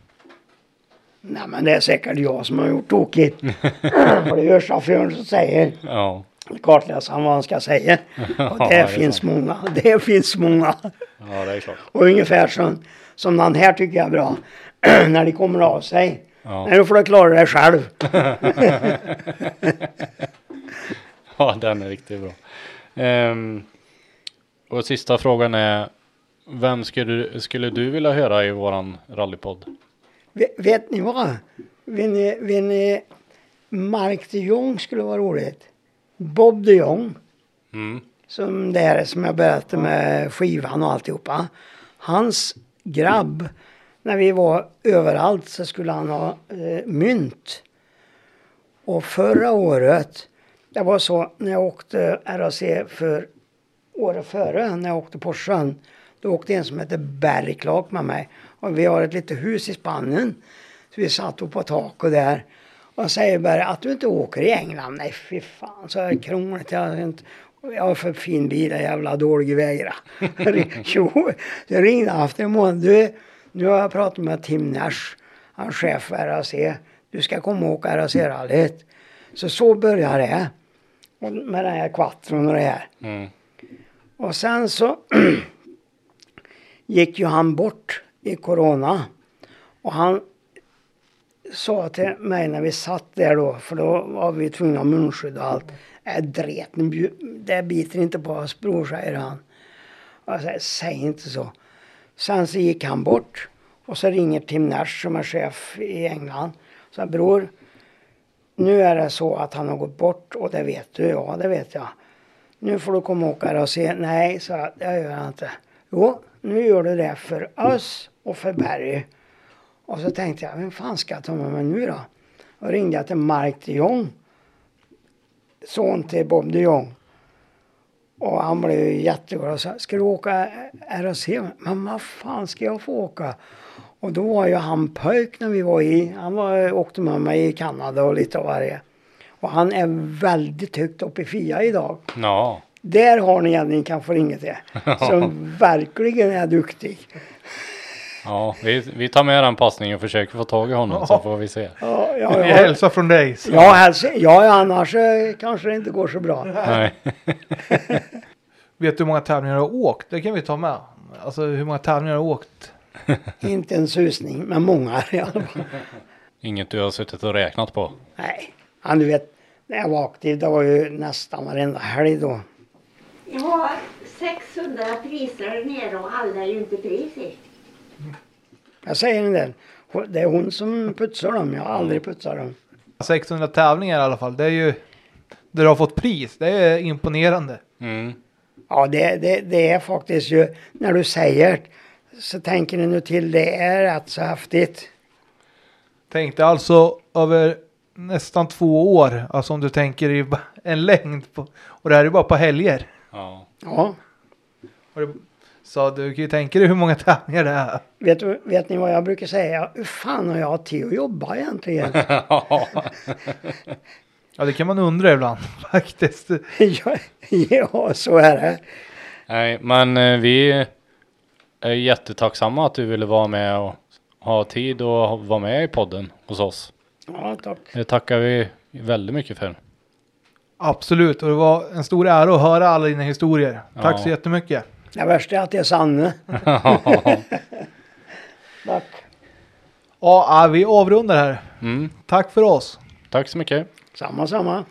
Nej, men det är säkert jag som har gjort tokigt. För det gör chauffören som säger. Ja. Kartläsaren vad han ska säga. Och Ja, det, är finns sant. många. Det finns många. Ja, det är klart. Och ungefär som, som den här tycker jag är bra. när de kommer av sig. Ja. Nej, då får du klara dig själv. Ja, den är riktigt bra. Ehm, och sista frågan är. Vem skulle, du- skulle du vilja höra i våran rallypodd? Vet, vet ni vad? Vet ni, vet ni, Mark de Jong skulle vara roligt. Bob de Jong. Mm. Som det här som jag berättade med skivan och alltihopa. Hans grabb, när vi var överallt så skulle han ha eh, mynt. Och förra året, det var så när jag åkte RAC för året före när jag åkte på sjön. Då åkte en som hette Barry Clark med mig. Och vi har ett litet hus i Spanien. Så vi satt upp på taket där. Och säger Barry att du inte åker i England. Nej fy fan så är krångligt. Jag har, inte, jag har för fin bil, jävla dålig vägra. jo, det ringde efter en månad. Du, nu har jag pratat med Tim Nash, han chef för RAC. Du ska komma och åka RAC-rallyt. Så så började det. Och med den här quattron och det här. Mm. Och sen så gick ju han bort i corona. Och han sa till mig när vi satt där då, för då var vi tvungna att munskydd och allt. Äh, dret, det biter inte på oss bror, säger han. Och jag säger, säg inte så. Sen så gick han bort. Och så ringer Tim Nash som är chef i England. Så bror, nu är det så att han har gått bort och det vet du. Ja, det vet jag. Nu får du komma och åka och se. Nej, så jag, det gör jag inte. Jo, nu gör du det för oss och för Barry. Och så tänkte jag, vem fan ska jag ta med mig nu då? Och ringde jag till Mark de Jong. Son till Bob de Jong. Och han blev ju jätteglad och sa, ska du åka RAC? Men vad fan ska jag få åka? Och då var ju han pojk när vi var i, han var, åkte med mig i Kanada och lite av varje. Och han är väldigt högt upp i FIA idag. Ja. Där har ni en ni kan få ringa till. Som verkligen är duktig. Ja, vi, vi tar med den passningen och försöker få tag i honom så får vi se. Ja, ja, Vi ja. hälsar från dig. Så. Ja, helst, ja, annars eh, kanske det inte går så bra. Nej. Vet du hur många tävlingar du har åkt? Det kan vi ta med. Alltså hur många tävlingar du har åkt? Inte en susning, men många i alla fall. Inget du har suttit och räknat på. Nej, han du vet, när jag var aktiv, det var ju nästan varenda helg då. Jag har 600 priser där nere och alla är ju inte pris i. Jag säger en del. Det är hon som putsar dem, jag har aldrig putsat dem. 600 tävlingar i alla fall. Det är ju där du har fått pris. Det är imponerande. Mm. Ja, det, det, det är faktiskt ju, när du säger så tänker ni nu till, det är rätt så häftigt. Tänkte alltså över nästan två år. Alltså om du tänker i en längd. På, och det här är bara på helger. Ja. Ja, Så du kan ju tänka dig hur många tävlingar det är. vet, du, vet ni vad jag brukar säga? Hur fan har jag tid att jobba egentligen? Ja det kan man undra ibland faktiskt. ja, ja, så är det. Nej, men eh, vi är jättetacksamma att du ville vara med och ha tid och vara med i podden hos oss. Ja, tack. Det tackar vi väldigt mycket för. Absolut och det var en stor ära att höra alla dina historier. Tack Ja. så jättemycket. Det värsta är att det är sanne. Tack. Ja, vi avrundar här. Mm. Tack för oss. Tack så mycket. Samma, samma.